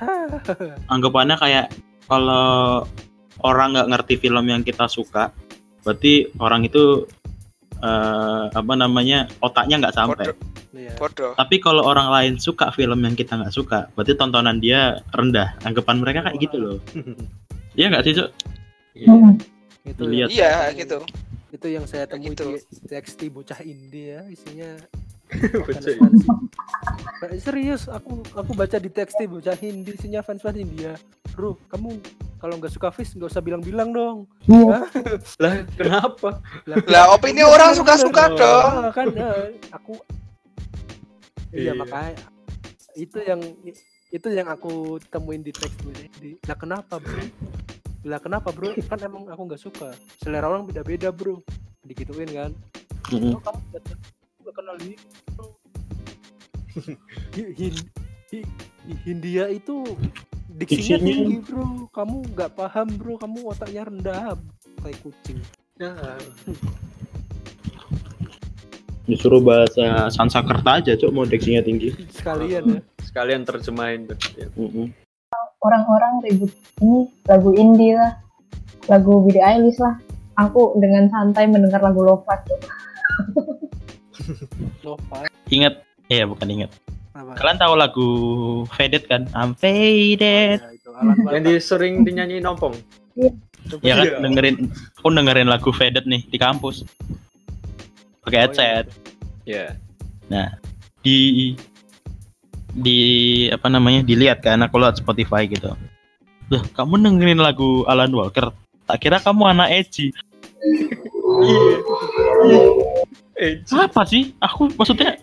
(laughs) Anggapannya kayak kalau orang nggak ngerti film yang kita suka berarti orang itu eh, apa namanya otaknya nggak sampai Iya. bodoh tapi kalau orang lain suka film yang kita nggak suka berarti tontonan dia rendah anggapan mereka kayak gitu loh (laughs) Iya nggak sih Cuk? Iya. Mm. itu Lihat. iya yang- gitu itu yang saya temui gitu. di TXT bocah indie ya isinya (laughs) Bocah fans-fans. Ba- serius aku aku baca di TXT bocah Hindi isinya fans fans India bro kamu kalau nggak suka fish nggak usah bilang-bilang dong Iya. Lah kenapa? lah opini orang suka-suka dong Ah, kan eh, aku iya Iya. makanya itu yang itu yang aku temuin di teks bocah Hindi lah kenapa bro? Lah kenapa bro? Kan emang aku nggak suka. Selera orang beda-beda bro. Digituin kan. Mm-mm. oh, kamu nggak kenal ini Hindia itu diksinya Diksinya. tinggi bro. Kamu nggak paham bro. Kamu otaknya rendah kayak kucing. Ya, Disuruh bahasa Sansakerta aja, Cok, mau deksinya tinggi. sekalian ya sekalian terjemahin tuh. Ya. Mm-mm. orang-orang ribut ini lagu indie lah lagu Billie Eilish lah aku dengan santai mendengar lagu Lovat (laughs) tuh Ingat, iya bukan ingat. apa Kalian tahu lagu Faded kan? I'm faded. ya, itu Alan Yang Walker di sering dinyanyi nompong. Ya kan Iya. dengerin aku dengerin lagu Faded nih di kampus. Pakai Oh, iya. headset. Ya. Di di apa namanya? Dilihat kan aku lihat Spotify gitu. Loh, kamu dengerin lagu Alan Walker? Tak kira kamu anak. Eh, (laughs) Apa sih? Aku maksudnya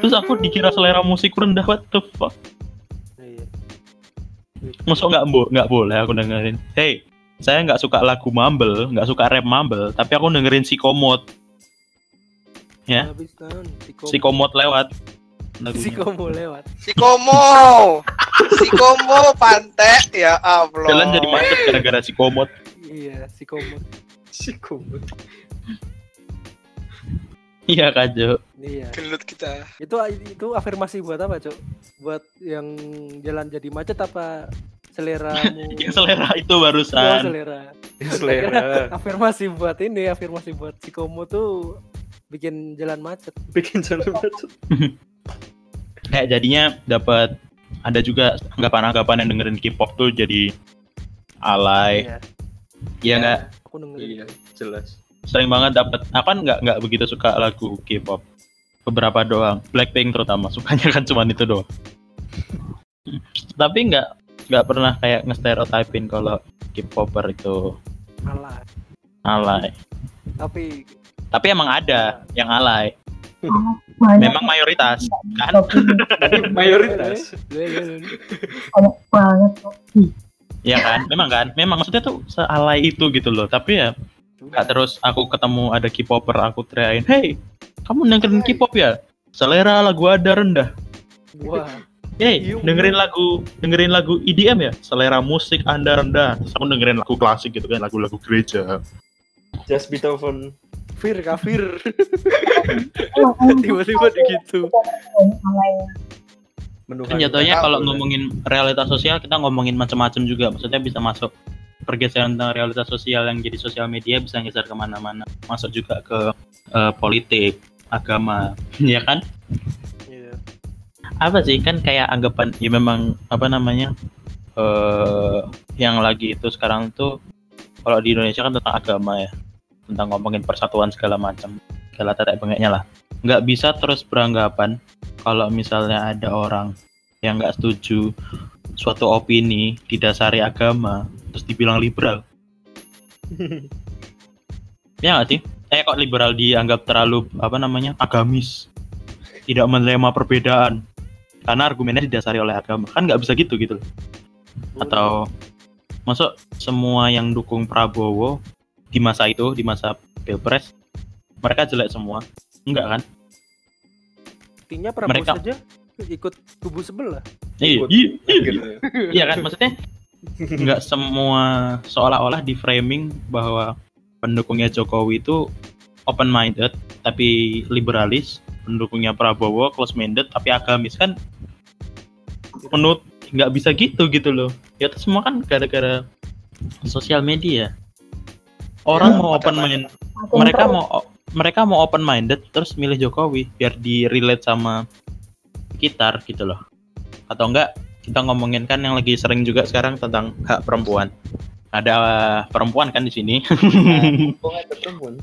terus aku dikira selera musik rendah what the fuck? Iya. Masuk nggak bo nggak boleh aku dengerin. Hey, saya nggak suka lagu Mumble, nggak suka rap Mumble, tapi aku dengerin Psikomod. Ya. Habis kan Sikomo. Psikomod lewat. lagunya. Sikomo lewat. Si Komo. Si Komo pantek ya Allah. Jalan jadi macet gara-gara Psikomod. Iya, Sikomo. si kumut. Iya kan, Jo. Iya. Gelut kita. Itu itu afirmasi buat apa, Cok? Buat yang jalan jadi macet apa seleramu? (laughs) Yang selera itu Oh, barusan. selera. Selera. (laughs) Afirmasi buat ini, afirmasi buat Sikomo tuh bikin jalan macet. Bikin jalan macet. (laughs) Kayak jadinya dapat ada juga anggapan-anggapan yang dengerin K-pop tuh jadi alay. Iya. Iya nggak? Aku dengerin. Iya, jelas. Sering banget dapat. Apa nggak nggak begitu suka lagu K-pop. Beberapa doang. Blackpink terutama (laughs) sukanya kan cuma itu doang. Tapi nggak nggak pernah kayak nge-stereotypin kalau K-popper itu Alah. alay. Tapi Tapi emang ada yang alay. banyak Memang mayoritas kan? (laughs) Mayoritas. banyak banget Iya kan? Memang kan? Memang maksudnya tuh sealay itu gitu loh. Tapi ya nggak terus aku ketemu ada K-popper aku teriakin, "Hey, kamu dengerin K-pop ya? Selera lagu ada rendah." Wah, Hey, Iya, dengerin lagu dengerin lagu EDM ya? Selera musik Anda rendah. Terus aku dengerin lagu klasik gitu kan, lagu-lagu gereja. Just Beethoven. Fir kafir. (laughs) Tiba-tiba gitu. Menuhan. Kan jatuhnya tahu, kalau ngomongin realitas sosial kita ngomongin macam-macam juga. Maksudnya bisa masuk pergeseran tentang realitas sosial yang jadi sosial media bisa geser ke mana-mana. Masuk juga ke eh, politik, agama, (laughs) ya kan? Iya. apa sih kan kayak anggapan ya memang apa namanya eh yang lagi itu sekarang tuh kalau di Indonesia kan tentang agama ya tentang ngomongin persatuan segala macam segala tetek bengeknya lah nggak bisa terus beranggapan kalau misalnya ada orang yang nggak setuju suatu opini didasari agama terus dibilang liberal. (laughs) Ya nggak sih? Eh kok liberal dianggap terlalu apa namanya agamis? Tidak menerima perbedaan. Karena argumennya didasari oleh agama. Kan nggak bisa gitu gitu loh. atau masuk semua yang dukung Prabowo di masa itu di masa pilpres mereka jelek semua. Enggak kan? Artinya Prabowo Mereka- saja ikut kubu sebelah. iya. Iya, iya. Iya kan? Maksudnya nggak semua seolah-olah di framing bahwa pendukungnya Jokowi itu open minded tapi liberalis. Pendukungnya Prabowo close minded tapi agamis. Kan menurut nggak bisa gitu gitu loh. Ya itu semua kan gara-gara sosial media. Orang Ya, mau open mind mereka mau mereka mau open minded terus milih Jokowi biar di relate sama sekitar gitu loh. Atau enggak kita ngomongin kan yang lagi sering juga sekarang tentang hak perempuan. Ada uh, perempuan kan di sini. Kok ada perempuan?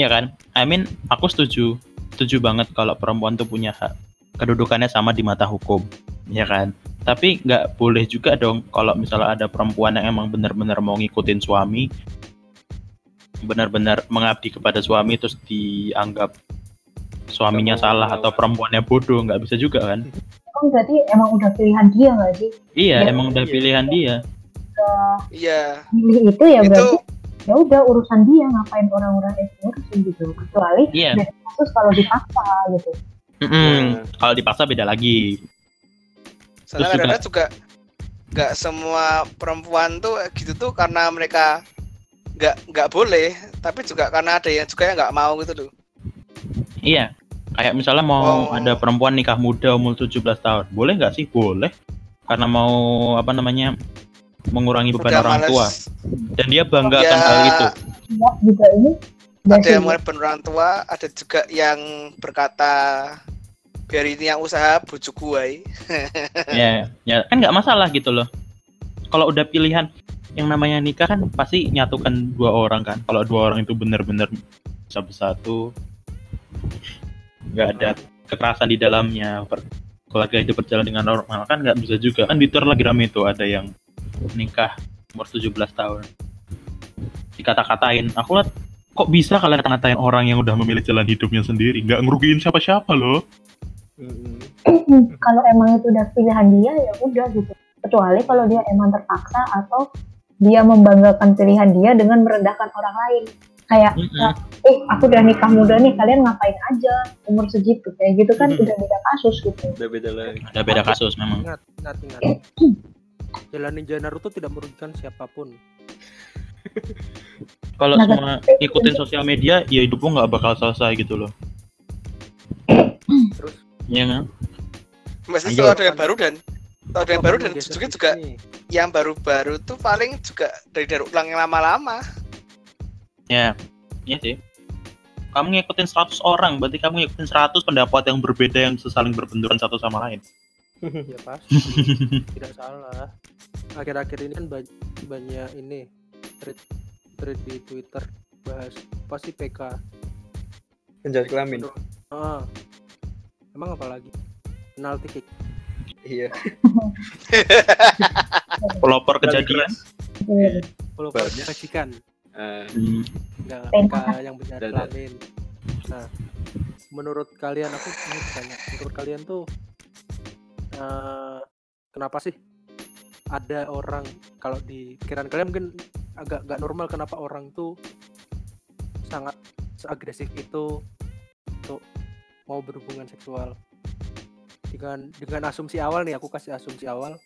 ya kan? I mean aku setuju. Setuju banget kalau perempuan tuh punya hak. Kedudukannya sama di mata hukum. Ya kan? Tapi nggak boleh juga dong kalau misalnya ada perempuan yang emang benar-benar mau ngikutin suami benar-benar mengabdi kepada suami terus dianggap suaminya salah atau perempuannya bodoh nggak bisa juga kan kan berarti emang udah pilihan dia nggak sih? Iya Ya, emang udah iya. pilihan dia. Iya. milih itu ya Itu berarti ya udah urusan dia ngapain orang-orang itu ngurusin gitu. Kecuali iya. dari kasus kalau dipaksa gitu. Mm-mm. kalau dipaksa beda lagi. Soalnya kadang-kadang juga nggak semua perempuan tuh gitu tuh karena mereka nggak nggak boleh tapi juga karena ada yang juga yang nggak mau gitu loh. Iya. Kayak misalnya mau Oh. ada perempuan nikah muda umur 17 tahun. Boleh nggak sih? Boleh. Karena mau apa namanya? mengurangi beban Udah orang males. tua dan dia bangga Ya, akan hal itu. Ya, juga ini ada yang mulai bener orang tua ada juga yang berkata biar ini yang usaha bujuk gue (laughs) ya, ya kan nggak masalah gitu loh. Kalau udah pilihan yang namanya nikah kan pasti nyatukan dua orang kan. Kalau dua orang itu benar-benar bisa bersatu, nggak ada kekerasan di dalamnya, per- keluarga itu berjalan dengan normal. Kan nggak bisa juga. Kan di Twitter lagi rame itu ada yang nikah umur 17 tahun. Dikata-katain aku lihat kok bisa kalian kata-katain orang yang udah memilih jalan hidupnya sendiri? Nggak ngerugiin siapa-siapa loh. (laughs) Kalau emang itu udah pilihan dia ya udah gitu. Kecuali kalau dia emang terpaksa atau dia membanggakan pilihan dia dengan merendahkan orang lain kayak Mm-mm. eh aku udah nikah muda nih kalian ngapain aja? Umur segitu. Kayak gitu kan Mm-mm. udah beda kasus gitu. Udah beda lagi. ada beda kasus memang. ingat ingat ingat. (clears throat) Jalan ninja Naruto tidak merugikan siapa pun. (laughs) Kalau Nah, semua ikutin sosial media ya hidup nggak bakal selesai gitu loh. Terus? Iya kan? Maksudnya Ayo. kalau ada yang baru dan kalau ada yang baru dan juga juga yang baru-baru tuh paling juga dari dari ulang yang lama-lama ya iya sih. Kamu ngikutin 100 orang berarti kamu ngikutin 100 pendapat yang berbeda yang saling berbenturan satu sama lain. (laughs) Ya pasti (laughs) tidak salah. Akhir-akhir ini kan ba- banyak ini thread thread di Twitter bahas apa sih PK Penjahit kelamin. ah emang apa lagi? Penalti kick. Iya. (laughs) pelopor kejadian. Iya. kalau Hmm. nggak. PK yang benar Dan- kelamin. Nah menurut kalian aku ini tanya menurut kalian tuh eh, kenapa sih ada orang kalau di pikiran kalian mungkin agak nggak normal kenapa orang tuh sangat seagresif itu untuk mau berhubungan seksual. Dengan dengan asumsi awal nih aku kasih asumsi awal.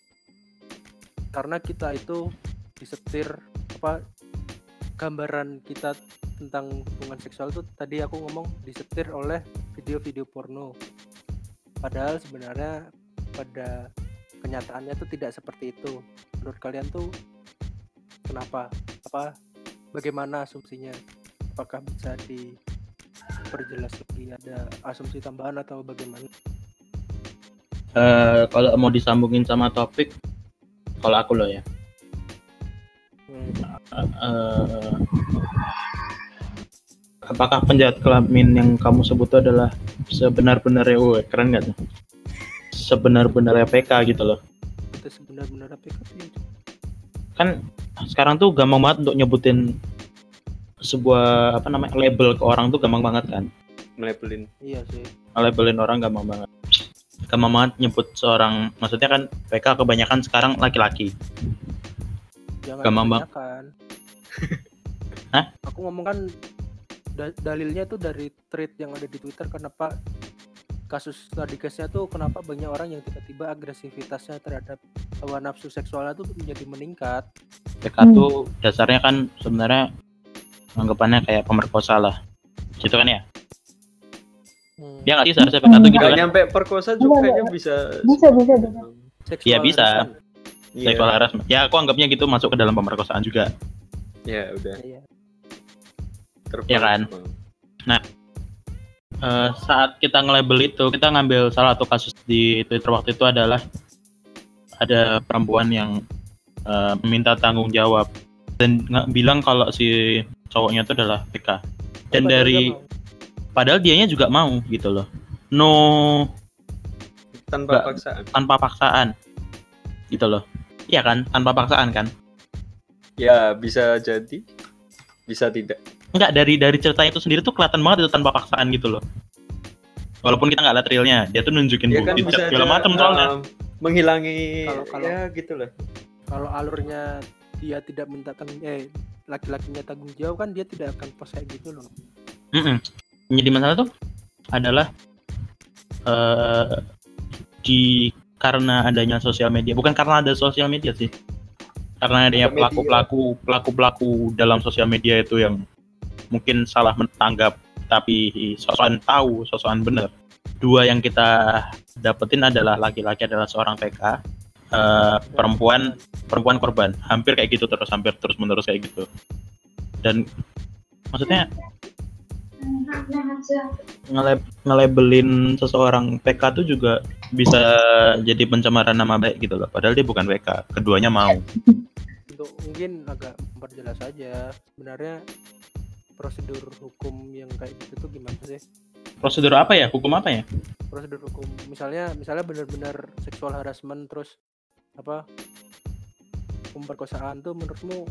Karena kita itu disetir apa gambaran kita tentang hubungan seksual itu tadi aku ngomong disetir oleh video-video porno. Padahal sebenarnya pada kenyataannya tuh tidak seperti itu. Menurut kalian tuh kenapa? Apa? Bagaimana asumsinya? Apakah bisa diperjelas lebih ada asumsi tambahan atau bagaimana? Eh, kalau mau disambungin sama topik kalau aku loh ya Eh, apakah penjahat kelamin yang kamu sebut itu adalah sebenar-benarnya woi, keren nggak tuh? Sebenar-benarnya PK gitu loh. Itu sebenar-benar APK tuh kan sekarang tuh gampang banget untuk nyebutin sebuah apa namanya label ke orang tuh gampang banget kan? Melabelin. iya sih. Labelin orang gampang banget. Gampang banget nyebut seorang maksudnya kan PK kebanyakan sekarang laki-laki jangan Gampang, Bang. kebanyakan. (laughs) Hah? aku ngomong kan da- dalilnya tuh dari tweet yang ada di Twitter kenapa kasus tadi case-nya tuh kenapa banyak orang yang tiba-tiba agresivitasnya terhadap hawa nafsu seksualnya tuh menjadi meningkat PK Hmm. tuh dasarnya kan sebenarnya anggapannya kayak pemerkosa lah gitu kan ya Hmm, dia nggak sih seharusnya PK tuh gitu Nggak kan nyampe perkosa juga Enggak, kayaknya bisa. Bisa, bisa, bisa. seksual Iya, bisa. Iya. seksual harassment ya aku anggapnya gitu masuk ke dalam pemerkosaan juga Ya udah. Iya. Terbang. Iya kan? Eh, saat kita nge-label itu kita ngambil salah satu kasus di Twitter waktu itu adalah ada perempuan yang eh, meminta tanggung jawab dan nggak bilang kalau si cowoknya itu adalah PK dan Padahal dari padahal dianya juga mau gitu loh no Tanpa paksaan. tanpa paksaan gitu loh iya kan tanpa paksaan kan Ya bisa jadi, bisa tidak. Enggak dari dari cerita itu sendiri tuh kelihatan banget itu tanpa paksaan gitu loh walaupun kita nggak lihat realnya dia tuh nunjukin Ya kan bukti segala macam soalnya um, menghilangi Kalau- kalau- ya gitulah. kalau alurnya dia tidak minta tanggung eh laki-lakinya tanggung jawab kan dia tidak akan kayak gitu loh Mm-mm. Yang Jadi masalah tuh adalah eh di karena adanya sosial media, bukan karena ada sosial media sih. karena adanya Media. pelaku-pelaku pelaku-pelaku dalam sosial media itu yang mungkin salah mentanggap tapi sosokan tahu sosokan bener dua yang kita dapetin adalah laki-laki adalah seorang PK eh, perempuan perempuan korban hampir kayak gitu terus hampir terus menerus kayak gitu dan maksudnya nge ngelabelin seseorang PK tuh juga bisa jadi pencemaran nama baik gitu loh. Padahal dia bukan PK keduanya mau. Untuk mungkin agak memperjelas saja sebenarnya prosedur hukum yang kayak gitu tuh gimana sih? Prosedur apa ya? Hukum apa ya? Prosedur hukum. Misalnya misalnya benar-benar seksual harassment terus apa pemerkosaan tuh menurutmu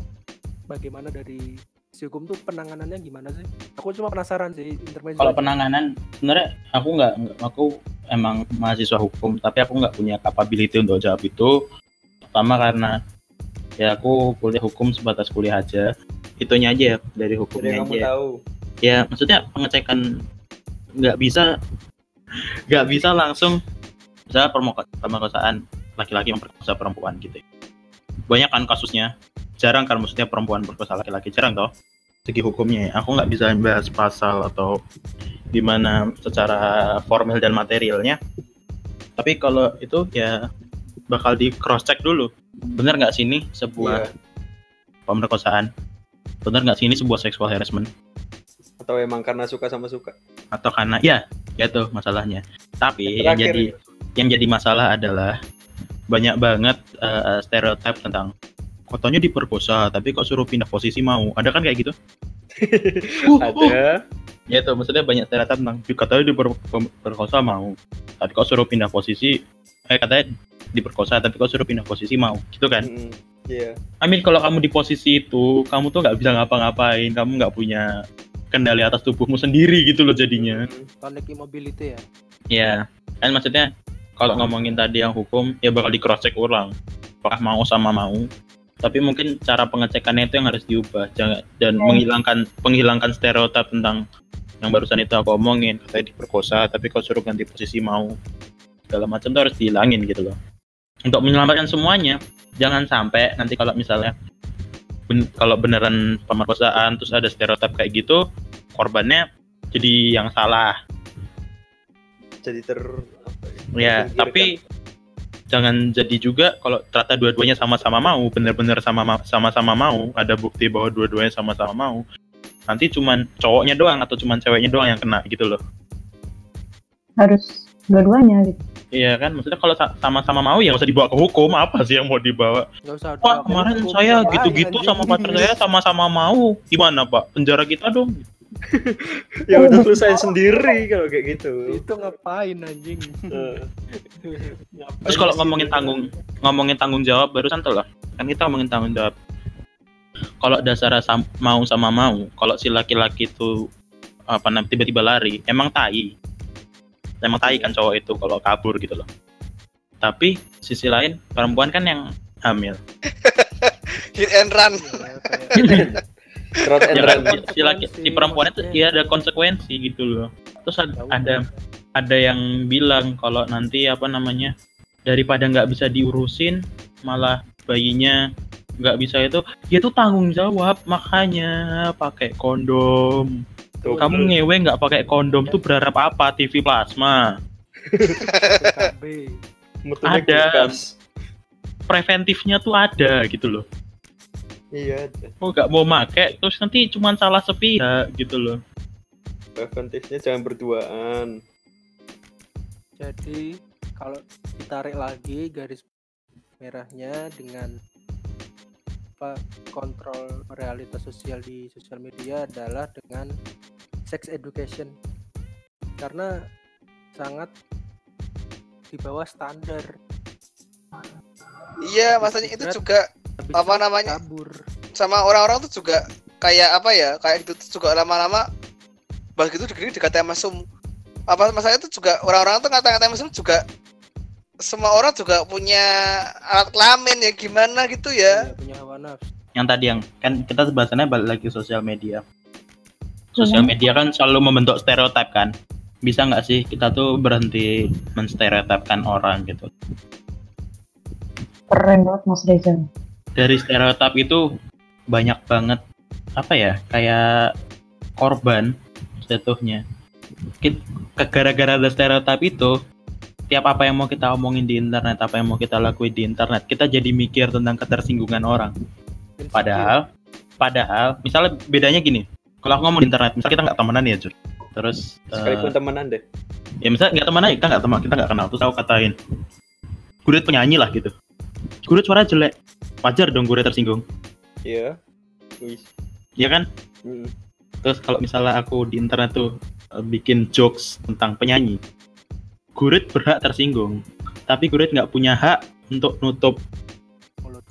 bagaimana dari hukum tuh penanganannya gimana sih? Aku cuma penasaran sih intermezzo kalau penanganan sebenarnya aku nggak aku emang mahasiswa hukum tapi aku nggak punya capability untuk jawab itu. Pertama karena ya aku kuliah hukum sebatas kuliah aja. Itunya aja ya dari Jadi hukumnya kamu aja. tahu. ya maksudnya pengecekan nggak bisa nggak bisa langsung misalnya permoka- pemerkosaan laki-laki memperkosa perempuan gitu banyak kan kasusnya. Jarang kan maksudnya perempuan perkosa laki-laki. Jarang toh. Segi hukumnya ya. aku nggak bisa bahas pasal atau gimana secara formal dan materialnya. Tapi kalau itu ya bakal di cross check dulu. Bener nggak sini sebuah Iya. pemerkosaan? Bener nggak sini sebuah sexual harassment? Atau emang karena suka sama suka. atau karena ya ya tuh masalahnya. Tapi Yang yang jadi yang jadi masalah adalah banyak banget eh, stereotip tentang katanya diperkosa tapi kok suruh pindah posisi mau. Ada kan kayak gitu? (laughs) Uh, uh. Ada. ya tuh maksudnya banyak stereotip tentang katanya diperkosa mau. Tapi kok suruh pindah posisi eh katanya diperkosa tapi kok suruh pindah posisi mau. Gitu kan? Mm, Iya. I mean kalau kamu di posisi itu kamu tuh nggak bisa ngapa-ngapain kamu nggak punya kendali atas tubuhmu sendiri gitu loh jadinya. Mm, connect mobility ya? Ya, kan maksudnya kalau ngomongin tadi yang hukum ya bakal di cross check ulang. Apakah mau sama mau. Tapi mungkin cara pengecekannya itu yang harus diubah. Jangan dan menghilangkan menghilangkan stereotip tentang yang barusan itu aku omongin. Katanya diperkosa tapi kau suruh ganti posisi mau. Segala macam itu harus dihilangin gitu loh. Untuk menyelamatkan semuanya, jangan sampai nanti kalau misalnya ben- kalau beneran pemerkosaan terus ada stereotip kayak gitu, korbannya jadi yang salah Jadi ter ya? Ya, tapi jangan jadi juga kalau ternyata dua-duanya sama-sama mau, bener-bener sama sama-sama mau, ada bukti bahwa dua-duanya sama-sama mau. Nanti cuman cowoknya doang atau cuman ceweknya doang yang kena gitu loh. harus dua-duanya gitu Iya kan, maksudnya kalau sa- sama-sama mau ya nggak usah dibawa ke hukum, apa sih yang mau dibawa? usah Pak, kemarin hukum, saya gitu-gitu sama pacar saya sama-sama mau. Gimana, Pak? Penjara kita dong. Ya udah selesai sendiri kalau kayak gitu. itu ngapain anjing Eh, (laughs) Terus kalau ngomongin tanggung ngomongin tanggung jawab barusan tuh lah. Kan kita ngomongin tanggung jawab. Kalau dasar sam- mau sama mau, kalau si laki-laki itu apa namanya tiba-tiba lari, emang tai. Emang tai kan cowok itu kalau kabur gitu loh. Tapi sisi lain perempuan kan yang hamil. (laughs) hit and run Ya, Trot and Ya kan, run. si laki si perempuan itu ya ada konsekuensi gitu loh. Terus ada, ada ada yang bilang kalau nanti apa namanya daripada nggak bisa diurusin malah bayinya nggak bisa itu dia tuh tanggung jawab makanya pakai kondom. Tuh, kamu ngewe nggak pakai kondom tuh berharap apa? TV plasma. (laughs) Ada. preventifnya tuh ada gitu loh Iya, mau nggak mau make terus nanti cuma salah sepihak gitu loh. Preventifnya jangan berduaan. jadi kalau ditarik lagi garis merahnya dengan apa kontrol realitas sosial di sosial media adalah dengan sex education. Karena sangat di bawah standar. Iya masanya itu juga Habis Apa itu namanya? kabur. Sama orang-orang tuh juga kayak apa ya kayak gitu tuh juga lama-lama bahas gitu di dikatain mesum apa masalahnya tuh juga orang-orang tuh ngata-ngatain mesum juga semua orang juga punya alat kelamin ya gimana gitu ya. Ya, punya hawa nafsu. Yang tadi yang kan kita bahasannya balik lagi sosial media. Sosial media kan selalu membentuk stereotip kan. Bisa nggak sih kita tuh berhenti menstereotipkan orang gitu? Keren banget mas Reza dari stereotip itu banyak banget apa ya kayak korban jatuhnya. Ke- gara-gara ada stereotip itu tiap apa yang mau kita omongin di internet apa yang mau kita lakuin di internet kita jadi mikir tentang ketersinggungan orang. Padahal padahal misalnya bedanya gini kalau aku ngomong di internet misalnya kita nggak temenan ya Jur terus eh, Sekalipun temenan deh. ya misalnya nggak temenan kita nggak teman kita nggak kenal. Terus aku katain Gurit penyanyi lah gitu. Gurit suara jelek wajar dong Gurit tersinggung Iya. Wih. ya kan Mm. terus kalau misalnya aku di internet tuh eh, bikin jokes tentang penyanyi Gurit berhak tersinggung tapi Gurit nggak punya hak untuk nutup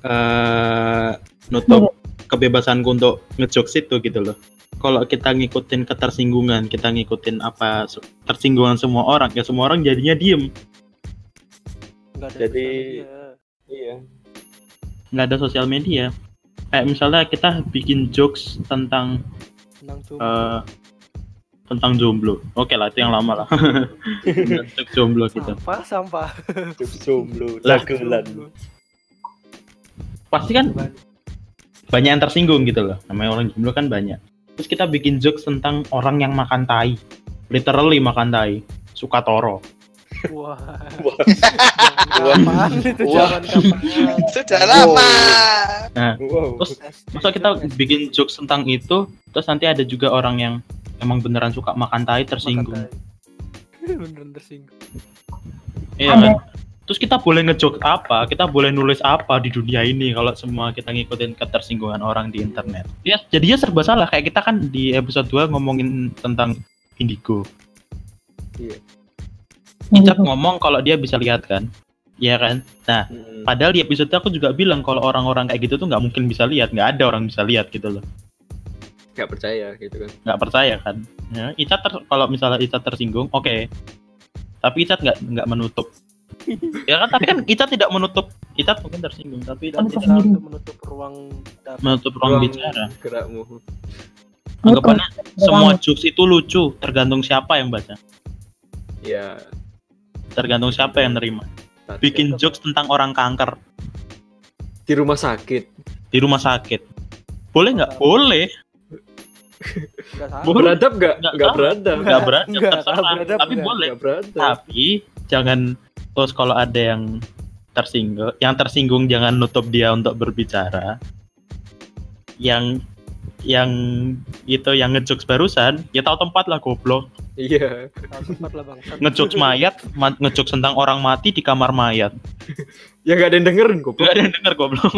eh nutup (laughs) kebebasanku untuk ngejokes itu gitu loh kalau kita ngikutin ketersinggungan kita ngikutin apa tersinggungan semua orang ya semua orang jadinya diem ada Jadi-. Iya. Nggak ada sosial media. Kayak misalnya kita bikin jokes tentang Senang cuma eh, tentang jomblo. Oke lah itu yang lama lah. (laughs) Tentang jomblo gitu sampah sampah. Jomblo, Lah. dagelan. pasti kan banyak yang tersinggung gitu loh. Namanya orang jomblo kan banyak. Terus kita bikin jokes tentang orang yang makan tai. Literally makan tai. Suka toro wah. Wah. Wah. Sudah lama. Wow. Terus, masa kita bikin jokes tentang itu terus nanti ada juga orang yang emang beneran suka makan tai tersinggung. (laughs) Beneran tersinggung. Iya kan? Terus kita boleh ngejokes apa? Kita boleh nulis apa di dunia ini kalau semua kita ngikutin ketersinggungan orang di internet? Ya jadinya serba salah. Kayak kita kan di episode 2 ngomongin tentang indigo Icat ngomong kalau dia bisa lihat kan. Iya kan? Nah Mm. padahal di episode aku juga bilang kalau orang-orang kayak gitu tuh nggak mungkin bisa lihat. Nggak ada orang bisa lihat gitu loh. Gak percaya gitu kan. nggak percaya kan? Ya, Icat ter- kalau misalnya Icat tersinggung oke. Tapi Icat nggak nggak menutup. (laughs) Ya kan? Tapi kan Icat tidak menutup. Icat mungkin tersinggung tapi Icat tidak menutup ruang dapur menutup ruang bicara. gerakmu. anggapannya semua jokes itu lucu tergantung siapa yang baca. Ya. Tergantung siapa yang nerima bikin jokes tentang orang kanker di rumah sakit. di rumah sakit boleh nggak boleh Boleh. Beradab gak? Nggak Gak salah. beradab. nggak berat Nggak, terserah beradab tapi nggak. boleh Gak beradab. tapi jangan terus kalau ada yang tersinggung yang tersinggung jangan nutup dia untuk berbicara yang yang itu yang ngejokes barusan ya tahu tempat lah goblok Iya. (laughs) Ngejokes mayat ma- ngejokes tentang orang mati di kamar mayat. (laughs) Ya gak ada yang dengerin kok. gak ada yang denger goblok.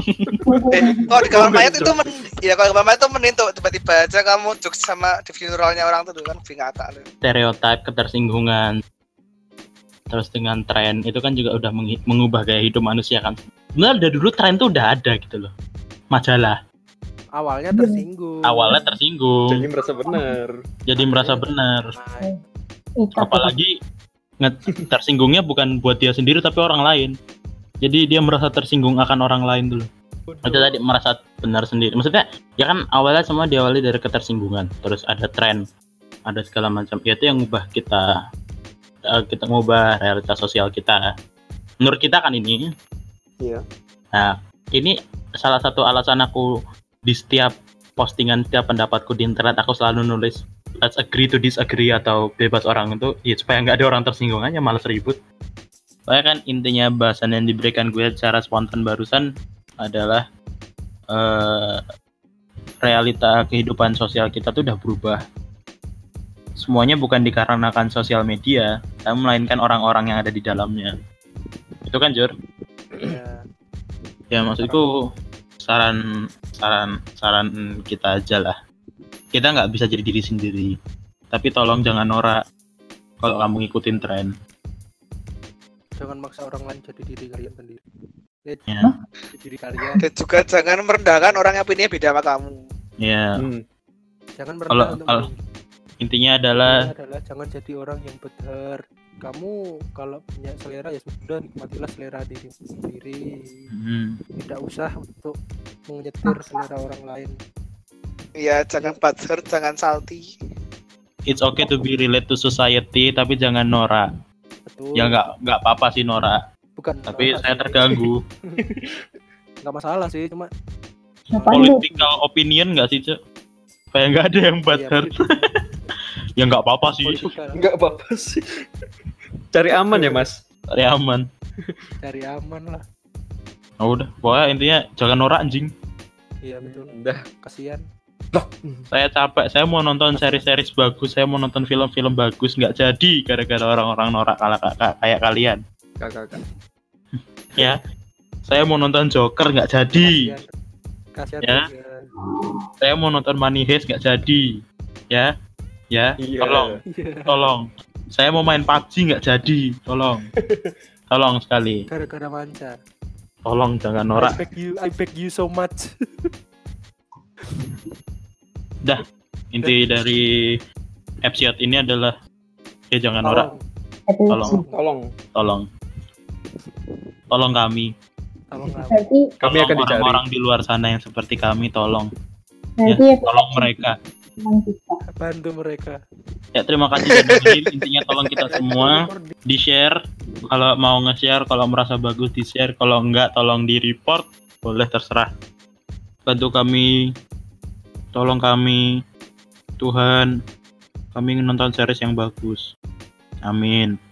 Eh, kalau di kamar mayat itu men, ya kalau di kamar mayat itu mending tuh tiba-tiba aja kamu jokes sama di funeralnya orang tuh kan lebih ngata loh. stereotip ketersinggungan. Terus dengan tren itu kan juga udah mengubah gaya hidup manusia kan. Sebenarnya dari dulu tren tuh udah ada gitu loh. Majalah awalnya tersinggung. Awalnya tersinggung. Jadi merasa benar. jadi merasa benar. Icat apalagi tersinggungnya bukan buat dia sendiri tapi orang lain. Jadi dia merasa tersinggung akan orang lain dulu. Itu tadi merasa benar sendiri. Maksudnya ya kan awalnya semua diawali dari ketersinggungan. Terus ada tren ada segala macam. Ya itu yang ngubah kita eh, kita ngubah realitas sosial kita. Menurut kita kan ini. Iya. nah ini salah satu alasan aku di setiap postingan setiap pendapatku di internet aku selalu nulis let's agree to disagree atau bebas orang itu ya supaya nggak ada orang tersinggung aja malas ribut. Soalnya kan intinya bahasan yang diberikan gue secara spontan barusan adalah eh, realita kehidupan sosial kita tuh udah berubah. Semuanya bukan dikarenakan sosial media tapi melainkan orang-orang yang ada di dalamnya. Itu kan Jur? Ya, ya maksudku saran saran saran kita aja lah. Kita nggak bisa jadi diri sendiri. Tapi tolong jangan norak kalau kamu ngikutin tren. Jangan maksa orang lain jadi diri kalian sendiri. Ya. jadi diri kalian. Dan juga jangan merendahkan orang yang punya beda sama kamu. ya. Hmm. jangan Kalau- merendah untuk kalau- intinya adalah Intinya adalah jangan jadi orang yang benar kamu kalau punya selera ya sudah nikmatilah selera diri sendiri. Hmm, tidak usah untuk menyetir selera orang lain. Ya jangan butthurt, jangan salty. it's okay to be relate to society tapi jangan norak. Betul. Ya nggak nggak apa-apa sih norak. Bukan tapi norak saya sih. terganggu. (laughs) Nggak masalah sih cuma political opinion nggak sih cok kayak nggak ada yang ya, butthurt ya nggak apa-apa sih. Enggak apa-apa sih. Cari aman ya, Mas. cari aman. Cari aman lah. Oh, udah pokoknya intinya jangan norak anjing. Iya betul. Udah. kasihan. Saya capek saya mau nonton seri-seri bagus saya mau nonton film-film bagus nggak jadi gara-gara orang-orang norak kayak kalian. Kakak. (laughs) ya saya mau nonton Joker nggak jadi. Kasihan. Kasihan Ya. juga. saya mau nonton Money Heist nggak jadi. Ya ya Iya. tolong. Iya. tolong. Saya mau main PUBG nggak jadi. Tolong. (laughs) Tolong sekali. Gara-gara manca tolong jangan I norak beg you I beg you so much. (laughs) Inti dari episode ini adalah ya jangan norak. Tolong. Tolong. Tolong. tolong. Kami. Tolong kami. Akan dicari. orang-orang di luar sana yang seperti kami tolong. Nanti ya. tolong mereka. Bantu mereka. Ya terima kasih intinya tolong kita semua di share kalau mau nge-share kalau merasa bagus di share kalau enggak tolong di report boleh terserah. Bantu kami. Tolong kami. Tuhan kami nonton series yang bagus. Amin